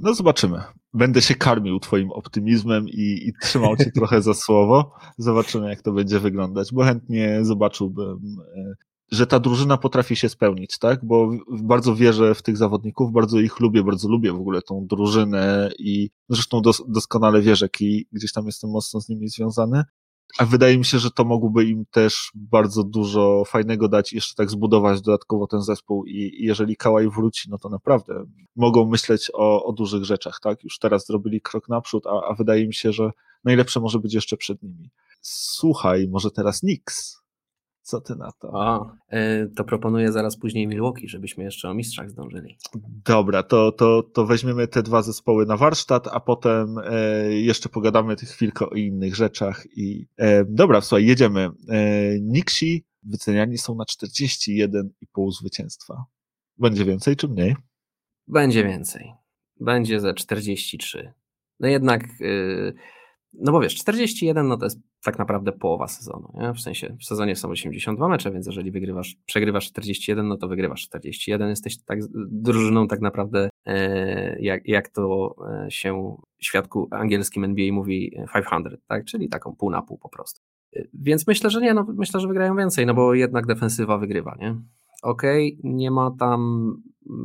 No zobaczymy. Będę się karmił twoim optymizmem i, i trzymał cię trochę za słowo. Zobaczymy, jak to będzie wyglądać, bo chętnie zobaczyłbym e, że ta drużyna potrafi się spełnić, tak? Bo bardzo wierzę w tych zawodników, bardzo ich lubię, bardzo lubię w ogóle tą drużynę i zresztą dos doskonale wierzę, i gdzieś tam jestem mocno z nimi związany. A wydaje mi się, że to mogłoby im też bardzo dużo fajnego dać jeszcze tak zbudować dodatkowo ten zespół i jeżeli Kałaj wróci, no to naprawdę mogą myśleć o, o dużych rzeczach, tak? Już teraz zrobili krok naprzód, a, a wydaje mi się, że najlepsze może być jeszcze przed nimi. Słuchaj, może teraz Nix. Co ty na to? O, y, to proponuję zaraz później Milwaukee, żebyśmy jeszcze o mistrzach zdążyli. Dobra, to, to, to weźmiemy te dwa zespoły na warsztat, a potem e, jeszcze pogadamy chwilkę o innych rzeczach. I e, dobra, słuchaj, jedziemy. E, Nixi wyceniani są na 41,5 zwycięstwa. Będzie więcej czy mniej? Będzie więcej. Będzie ze 43. No jednak. No bo wiesz, 41 no to jest tak naprawdę połowa sezonu. Nie? W sensie w sezonie są 82 mecze, więc jeżeli wygrywasz, przegrywasz 41, no to wygrywasz 41. Jesteś tak drużyną tak naprawdę, e, jak, jak to e, się w świadku angielskim NBA mówi 500, tak? czyli taką pół na pół po prostu. E, więc myślę, że nie, no myślę, że wygrają więcej, no bo jednak defensywa wygrywa, nie? Okay, nie ma tam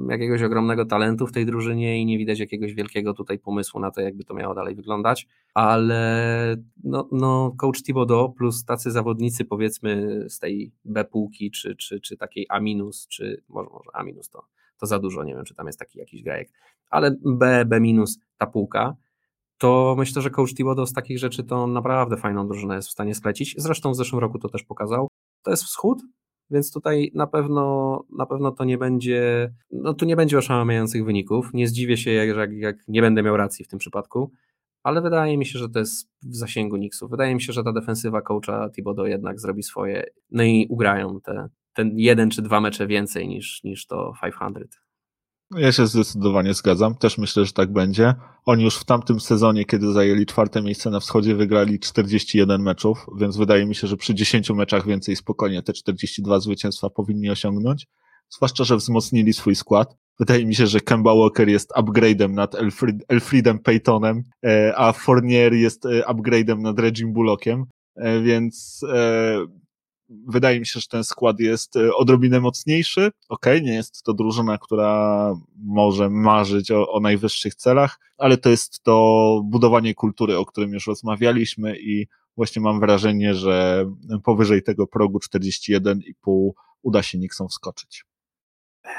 jakiegoś ogromnego talentu w tej drużynie i nie widać jakiegoś wielkiego tutaj pomysłu na to, jakby to miało dalej wyglądać, ale no, no coach Thibodeau plus tacy zawodnicy powiedzmy z tej B półki, czy, czy, czy takiej A minus, czy może, może A minus to, to za dużo, nie wiem, czy tam jest taki jakiś grajek, ale B, B minus ta półka, to myślę, że coach Thibodeau z takich rzeczy to naprawdę fajną drużynę jest w stanie sklecić. Zresztą w zeszłym roku to też pokazał. To jest wschód, więc tutaj na pewno, na pewno to nie będzie, no tu nie będzie oszałamiających wyników. Nie zdziwię się, jak, jak, jak nie będę miał racji w tym przypadku, ale wydaje mi się, że to jest w zasięgu Knicksów. Wydaje mi się, że ta defensywa coacha Thibodeau jednak zrobi swoje, no i ugrają te, ten jeden czy dwa mecze więcej niż, niż to 500. Ja się zdecydowanie zgadzam. Też myślę, że tak będzie. Oni już w tamtym sezonie, kiedy zajęli czwarte miejsce na wschodzie, wygrali 41 meczów, więc wydaje mi się, że przy 10 meczach więcej spokojnie te 42 zwycięstwa powinni osiągnąć. Zwłaszcza, że wzmocnili swój skład. Wydaje mi się, że Kemba Walker jest upgrade'em nad Elfried, Elfriedem Paytonem, e, a Fournier jest e, upgrade'em nad Regim Bullockiem, e, więc wydaje mi się, że ten skład jest e, odrobinę mocniejszy. Ok, nie jest to drużyna, która może marzyć o, o najwyższych celach, ale to jest to budowanie kultury, o którym już rozmawialiśmy i właśnie mam wrażenie, że powyżej tego progu 41,5 uda się Nixon wskoczyć.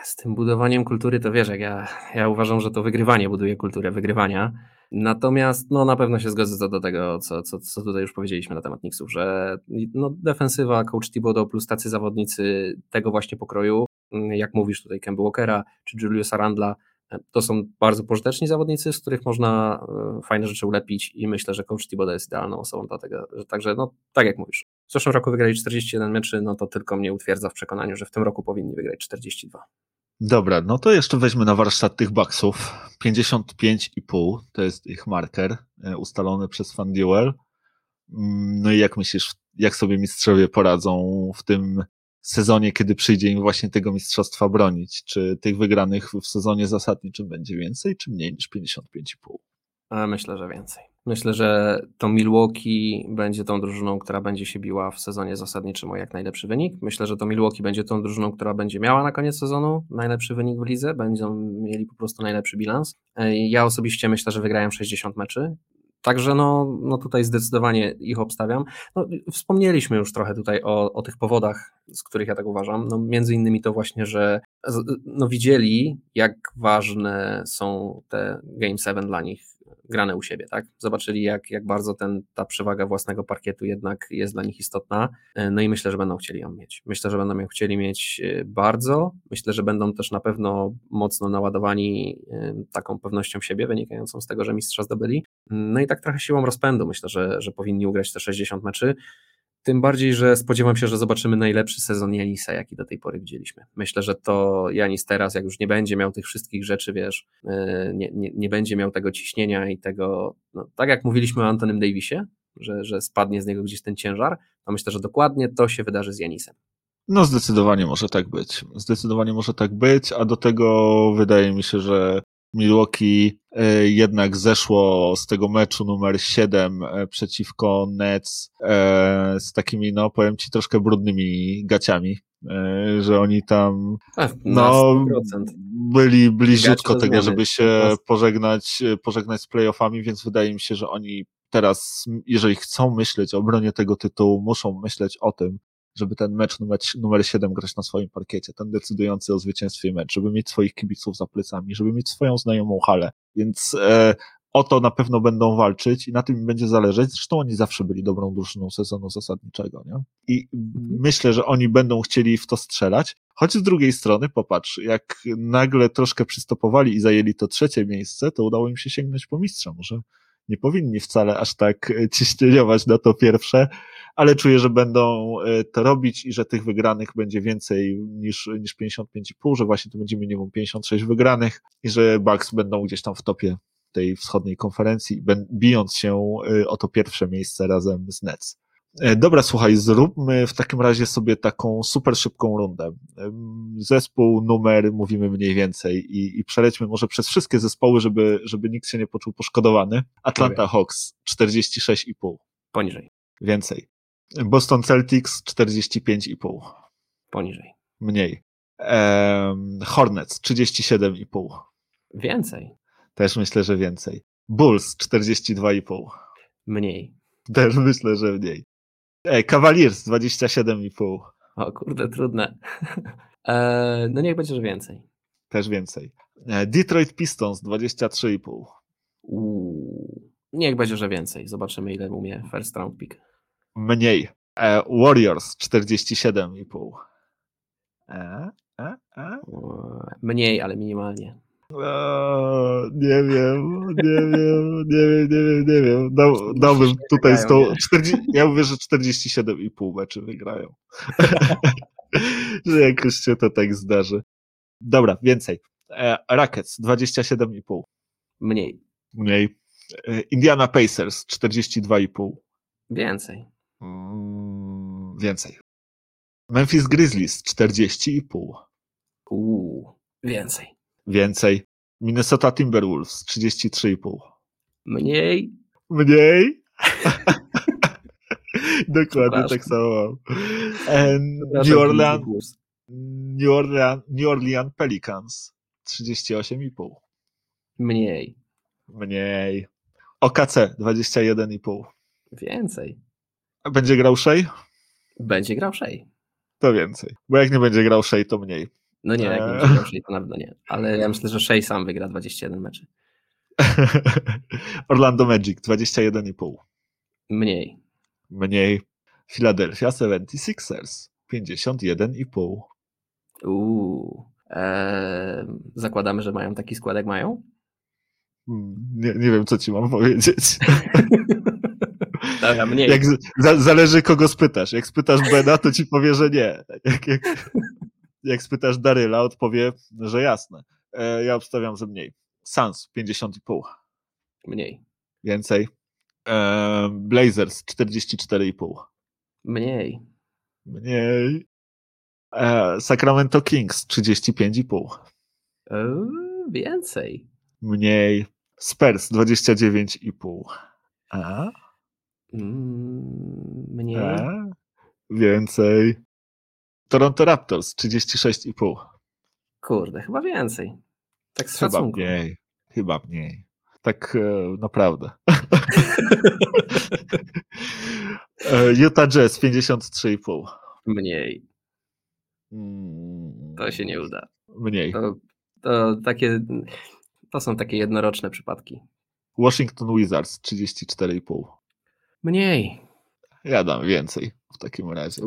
Z tym budowaniem kultury to wiesz, jak ja, ja uważam, że to wygrywanie buduje kulturę wygrywania. Natomiast no, na pewno się zgodzę co do tego, co, co, co tutaj już powiedzieliśmy na temat Knicksów, że no, defensywa, coach Thibodeau plus tacy zawodnicy tego właśnie pokroju, mm, jak mówisz tutaj Kemba Walkera czy Juliusa Randla, e, to są bardzo pożyteczni zawodnicy, z których można e, fajne rzeczy ulepić i myślę, że coach Thibodeau jest idealną osobą do tego. Także no, tak jak mówisz, w zeszłym roku wygrali 41 meczy, no to tylko mnie utwierdza w przekonaniu, że w tym roku powinni wygrać 42. Dobra, no to jeszcze weźmy na warsztat tych baksów. 55,5 to jest ich marker e, ustalony przez FanDuel. Mm, no i jak myślisz, jak sobie mistrzowie poradzą w tym sezonie, kiedy przyjdzie im właśnie tego mistrzostwa bronić? Czy tych wygranych w sezonie zasadniczym będzie więcej, czy mniej niż 55,5? Myślę, że więcej. Myślę, że to Milwaukee będzie tą drużyną, która będzie się biła w sezonie zasadniczym o jak najlepszy wynik. Myślę, że to Milwaukee będzie tą drużyną, która będzie miała na koniec sezonu najlepszy wynik w lidze, będą mieli po prostu najlepszy bilans. Ja osobiście myślę, że wygrają 60 meczy. Także no, no tutaj zdecydowanie ich obstawiam. No, wspomnieliśmy już trochę tutaj o, o tych powodach, z których ja tak uważam. No, między innymi to właśnie, że no, widzieli, jak ważne są te Game 7 dla nich grane u siebie, tak? Zobaczyli, jak, jak bardzo ten, ta przewaga własnego parkietu jednak jest dla nich istotna. E, no i myślę, że będą chcieli ją mieć. Myślę, że będą ją chcieli mieć e, bardzo. Myślę, że będą też na pewno mocno naładowani e, taką pewnością siebie, wynikającą z tego, że mistrza zdobyli. No i tak trochę siłą rozpędu myślę, że, że powinni ugrać te 60 meczy. Tym bardziej, że spodziewam się, że zobaczymy najlepszy sezon Janisa, jaki do tej pory widzieliśmy. Myślę, że to Janis teraz, jak już nie będzie miał tych wszystkich rzeczy, wiesz, e, nie, nie, nie będzie miał tego ciśnienia i tego, no, tak jak mówiliśmy o Antonym Davisie, że, że spadnie z niego gdzieś ten ciężar, to myślę, że dokładnie to się wydarzy z Janisem. No, zdecydowanie może tak być. Zdecydowanie może tak być, a do tego wydaje mi się, że Milwaukee e, jednak zeszło z tego meczu numer 7 e, przeciwko Nets e, z takimi, no powiem ci, troszkę brudnymi gaciami, że oni tam no, byli bliziutko tego, żeby się pożegnać, pożegnać z playoffami, więc wydaje mi się, że oni teraz, jeżeli chcą myśleć o obronie tego tytułu, muszą myśleć o tym, żeby ten mecz numer, numer 7 grać na swoim parkiecie, ten decydujący o zwycięstwie mecz, żeby mieć swoich kibiców za plecami, żeby mieć swoją znajomą halę. Więc e, o to na pewno będą walczyć i na tym będzie zależeć. Zresztą oni zawsze byli dobrą drużyną sezonu zasadniczego, nie? I mhm. myślę, że oni będą chcieli w to strzelać. Choć z drugiej strony, popatrz, jak nagle troszkę przystopowali i zajęli to trzecie miejsce, to udało im się sięgnąć po mistrza. Może nie powinni wcale aż tak e, ciśnieniować na to pierwsze, ale czuję, że będą e, to robić i że tych wygranych będzie więcej niż, niż 55,5, że właśnie to będzie minimum 56 wygranych i że Bucks będą gdzieś tam w topie tej wschodniej konferencji, bijąc się y, o to pierwsze miejsce razem z Nets. E, dobra, słuchaj, zróbmy w takim razie sobie taką super szybką rundę. Zespół, numer, mówimy mniej więcej i, i przelećmy może przez wszystkie zespoły, żeby, żeby nikt się nie poczuł poszkodowany. Atlanta Hawks 46,5. Poniżej. Więcej. Boston Celtics 45,5. Poniżej. Mniej. Um, Hornets 37,5. Więcej. Też myślę, że więcej. Bulls 42,5. Mniej. Też myślę, że mniej. Ej, Cavaliers 27,5. O kurde, trudne. <laughs> e, no niech będzie, że więcej. Też więcej. E, Detroit Pistons 23,5. Uuu. Niech będzie, że więcej. Zobaczymy, ile umie first round pick. Mniej. E, Warriors 47,5. E, e, e. Mniej, ale minimalnie. Eee, nie wiem, nie wiem, nie wiem, nie wiem, nie wiem. Dał, dałbym tutaj 100, 40, ja mówię, że 47,5 meczy wygrają. <laughs> że jakoś się to tak zdarzy. Dobra, więcej. E, Rackets 27,5. Mniej. Mniej. E, Indiana Pacers 42,5. Więcej. Mm, więcej. Memphis Grizzlies 40,5. Uuu, więcej. Więcej. Minnesota Timberwolves 33,5. Mniej. Mniej? <laughs> Dokładnie tak samo. New Orleans, New Orleans, New Orleans Pelicans 38,5. Mniej. Mniej. OKC 21,5. Więcej. Będzie grał Shea? Będzie grał Shea. To więcej. Bo jak nie będzie grał Shea, to mniej. No nie, jak nie eee. będzie Shea, to na pewno nie. Ale ja myślę, że Shea sam wygra 21 meczy. <laughs> Orlando Magic 21,5. Mniej. Mniej. Philadelphia 76ers 51,5. Uuu. Eee, zakładamy, że mają taki skład, jak mają? Hmm, nie, nie wiem, co ci mam powiedzieć. <laughs> Dobra, mniej. Jak, za, zależy, kogo spytasz. Jak spytasz Bena, to ci powie, że nie. Jak, jak, jak spytasz Daryla, odpowie, że jasne. E, ja obstawiam, że mniej. Sans 50,5. Mniej. Więcej. E, Blazers 44,5. Mniej. Mniej. E, Sacramento Kings 35,5. E, więcej. Mniej. Spurs 29,5. A? Mm, mniej. A? Więcej. Toronto Raptors 36,5. Kurde, chyba więcej. Tak z chyba szacunku. mniej. Chyba mniej. Tak e, naprawdę. E, Utah Jazz 53,5. Mniej. To się nie uda. Mniej. To, to, takie, to są takie jednoroczne przypadki. Washington Wizards 34,5. Mniej. Ja dam więcej w takim razie.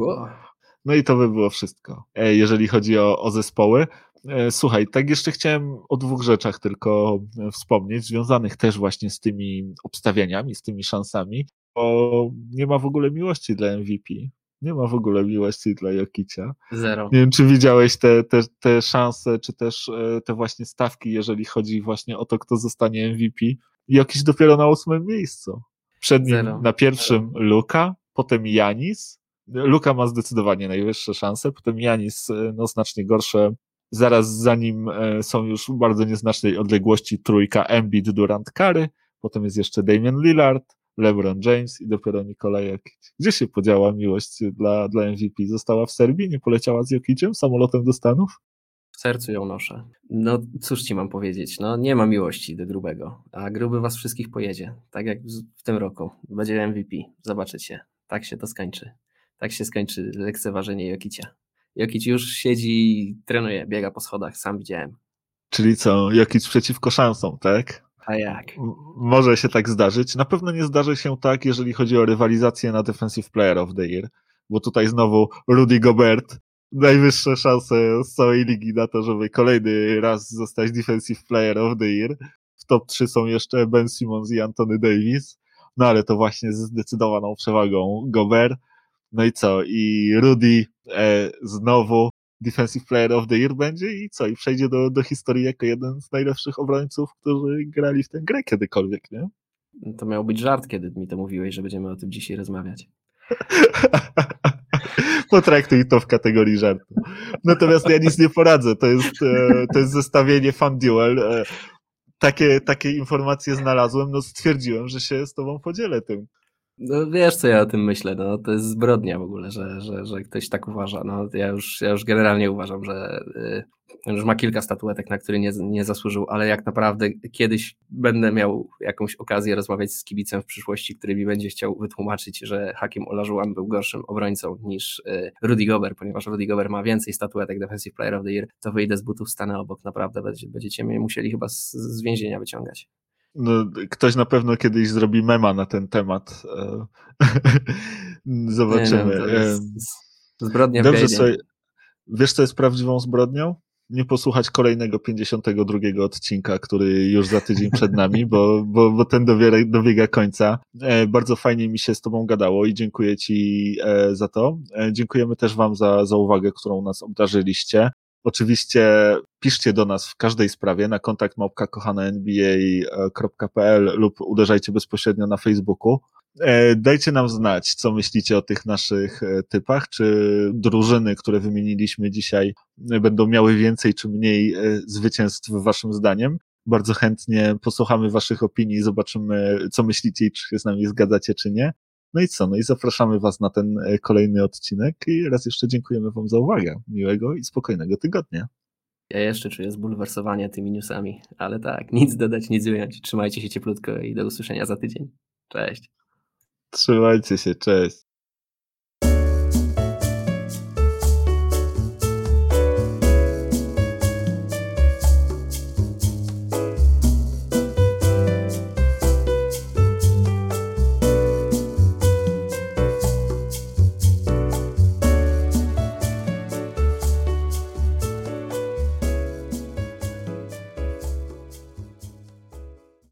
No i to by było wszystko, e, jeżeli chodzi o, o zespoły. E, słuchaj, tak jeszcze chciałem o dwóch rzeczach tylko e, wspomnieć, związanych też właśnie z tymi obstawianiami, z tymi szansami, bo nie ma w ogóle miłości dla MVP. Nie ma w ogóle miłości dla Jokicia. Zero. Nie wiem, czy widziałeś te, te, te szanse, czy też te właśnie stawki, jeżeli chodzi właśnie o to, kto zostanie MVP. Jokic dopiero na ósmym miejscu. Przed nim Zero. na pierwszym Zero. Luka, potem Janis, Luka ma zdecydowanie najwyższe szanse, potem Janis e, no, znacznie gorsze. Zaraz za nim e, są już w bardzo nieznacznej odległości trójka Embiid, Durant, Kary, potem jest jeszcze Damian Lillard, LeBron James i dopiero Nikolaj Jokic. Gdzie się podziała miłość dla, dla MVP? Została w Serbii? Nie poleciała z Jokiciem samolotem do Stanów? Sercu ją noszę. No cóż ci mam powiedzieć, no nie ma miłości do grubego, a gruby was wszystkich pojedzie, tak jak w tym roku. Będzie MVP, zobaczycie, tak się to skończy. Tak się skończy lekceważenie Jokicia. Jokic już siedzi, trenuje, biega po schodach, sam widziałem. Czyli co, Jokic przeciwko szansom, tak? A jak? Może się tak zdarzyć. Na pewno nie zdarzy się tak, jeżeli chodzi o rywalizację na Defensive Player of the Year, bo tutaj znowu Rudy Gobert najwyższe szanse z całej ligi na to, żeby kolejny raz zostać Defensive Player of the Year. W top 3 są jeszcze Ben Simmons i Anthony Davis, no ale to właśnie ze zdecydowaną przewagą Gobert. No i co? I Rudy e, znowu Defensive Player of the Year będzie i co? I przejdzie do, do historii jako jeden z najlepszych obrońców, którzy grali w tę grę kiedykolwiek, nie? To miał być żart, kiedy mi to mówiłeś, że będziemy o tym dzisiaj rozmawiać. <laughs> Potraktuj to w kategorii żartu. Natomiast ja nic nie poradzę. To jest, e, to jest zestawienie fan duel. E, takie, takie informacje znalazłem, no stwierdziłem, że się z tobą podzielę tym. No wiesz, co ja o tym myślę, no to jest zbrodnia w ogóle, że, że, że ktoś tak uważa. No ja już, ja już generalnie uważam, że y, już ma kilka statuetek, na które nie, nie zasłużył, ale jak naprawdę kiedyś będę miał jakąś okazję rozmawiać z kibicem w przyszłości, który mi będzie chciał wytłumaczyć, że Hakim Olajuwon był gorszym obrońcą niż y, Rudy Gobert, ponieważ Rudy Gobert ma więcej statuetek Defensive Player of the Year, to wyjdę z butów, stanę obok, naprawdę będziecie mnie musieli chyba z, z więzienia wyciągać. No, ktoś na pewno kiedyś zrobi mema na ten temat. E, <laughs> zobaczymy. Nie, no, zbrodnia Dobrze, sobie, wiesz, co jest prawdziwą zbrodnią? Nie posłuchać kolejnego 52 odcinka, który już za tydzień przed <laughs> nami, bo, bo, bo ten dobiega, dobiega końca. E, bardzo fajnie mi się z Tobą gadało i dziękuję Ci za to. Dziękujemy też Wam za, za uwagę, którą nas obdarzyliście. Oczywiście piszcie do nas w każdej sprawie na kontakt małpka lub uderzajcie bezpośrednio na Facebooku. E, dajcie nam znać, co myślicie o tych naszych e, typach, czy drużyny, które wymieniliśmy dzisiaj, będą miały więcej czy mniej e, zwycięstw waszym zdaniem. Bardzo chętnie posłuchamy waszych opinii, zobaczymy, co myślicie i czy się z nami zgadzacie, czy nie. No i co? No i zapraszamy Was na ten e, kolejny odcinek i raz jeszcze dziękujemy Wam za uwagę. Miłego i spokojnego tygodnia. Ja jeszcze czuję zbulwersowanie tymi newsami, ale tak, nic dodać, nic ująć. Trzymajcie się cieplutko i do usłyszenia za tydzień. Cześć. Trzymajcie się, cześć.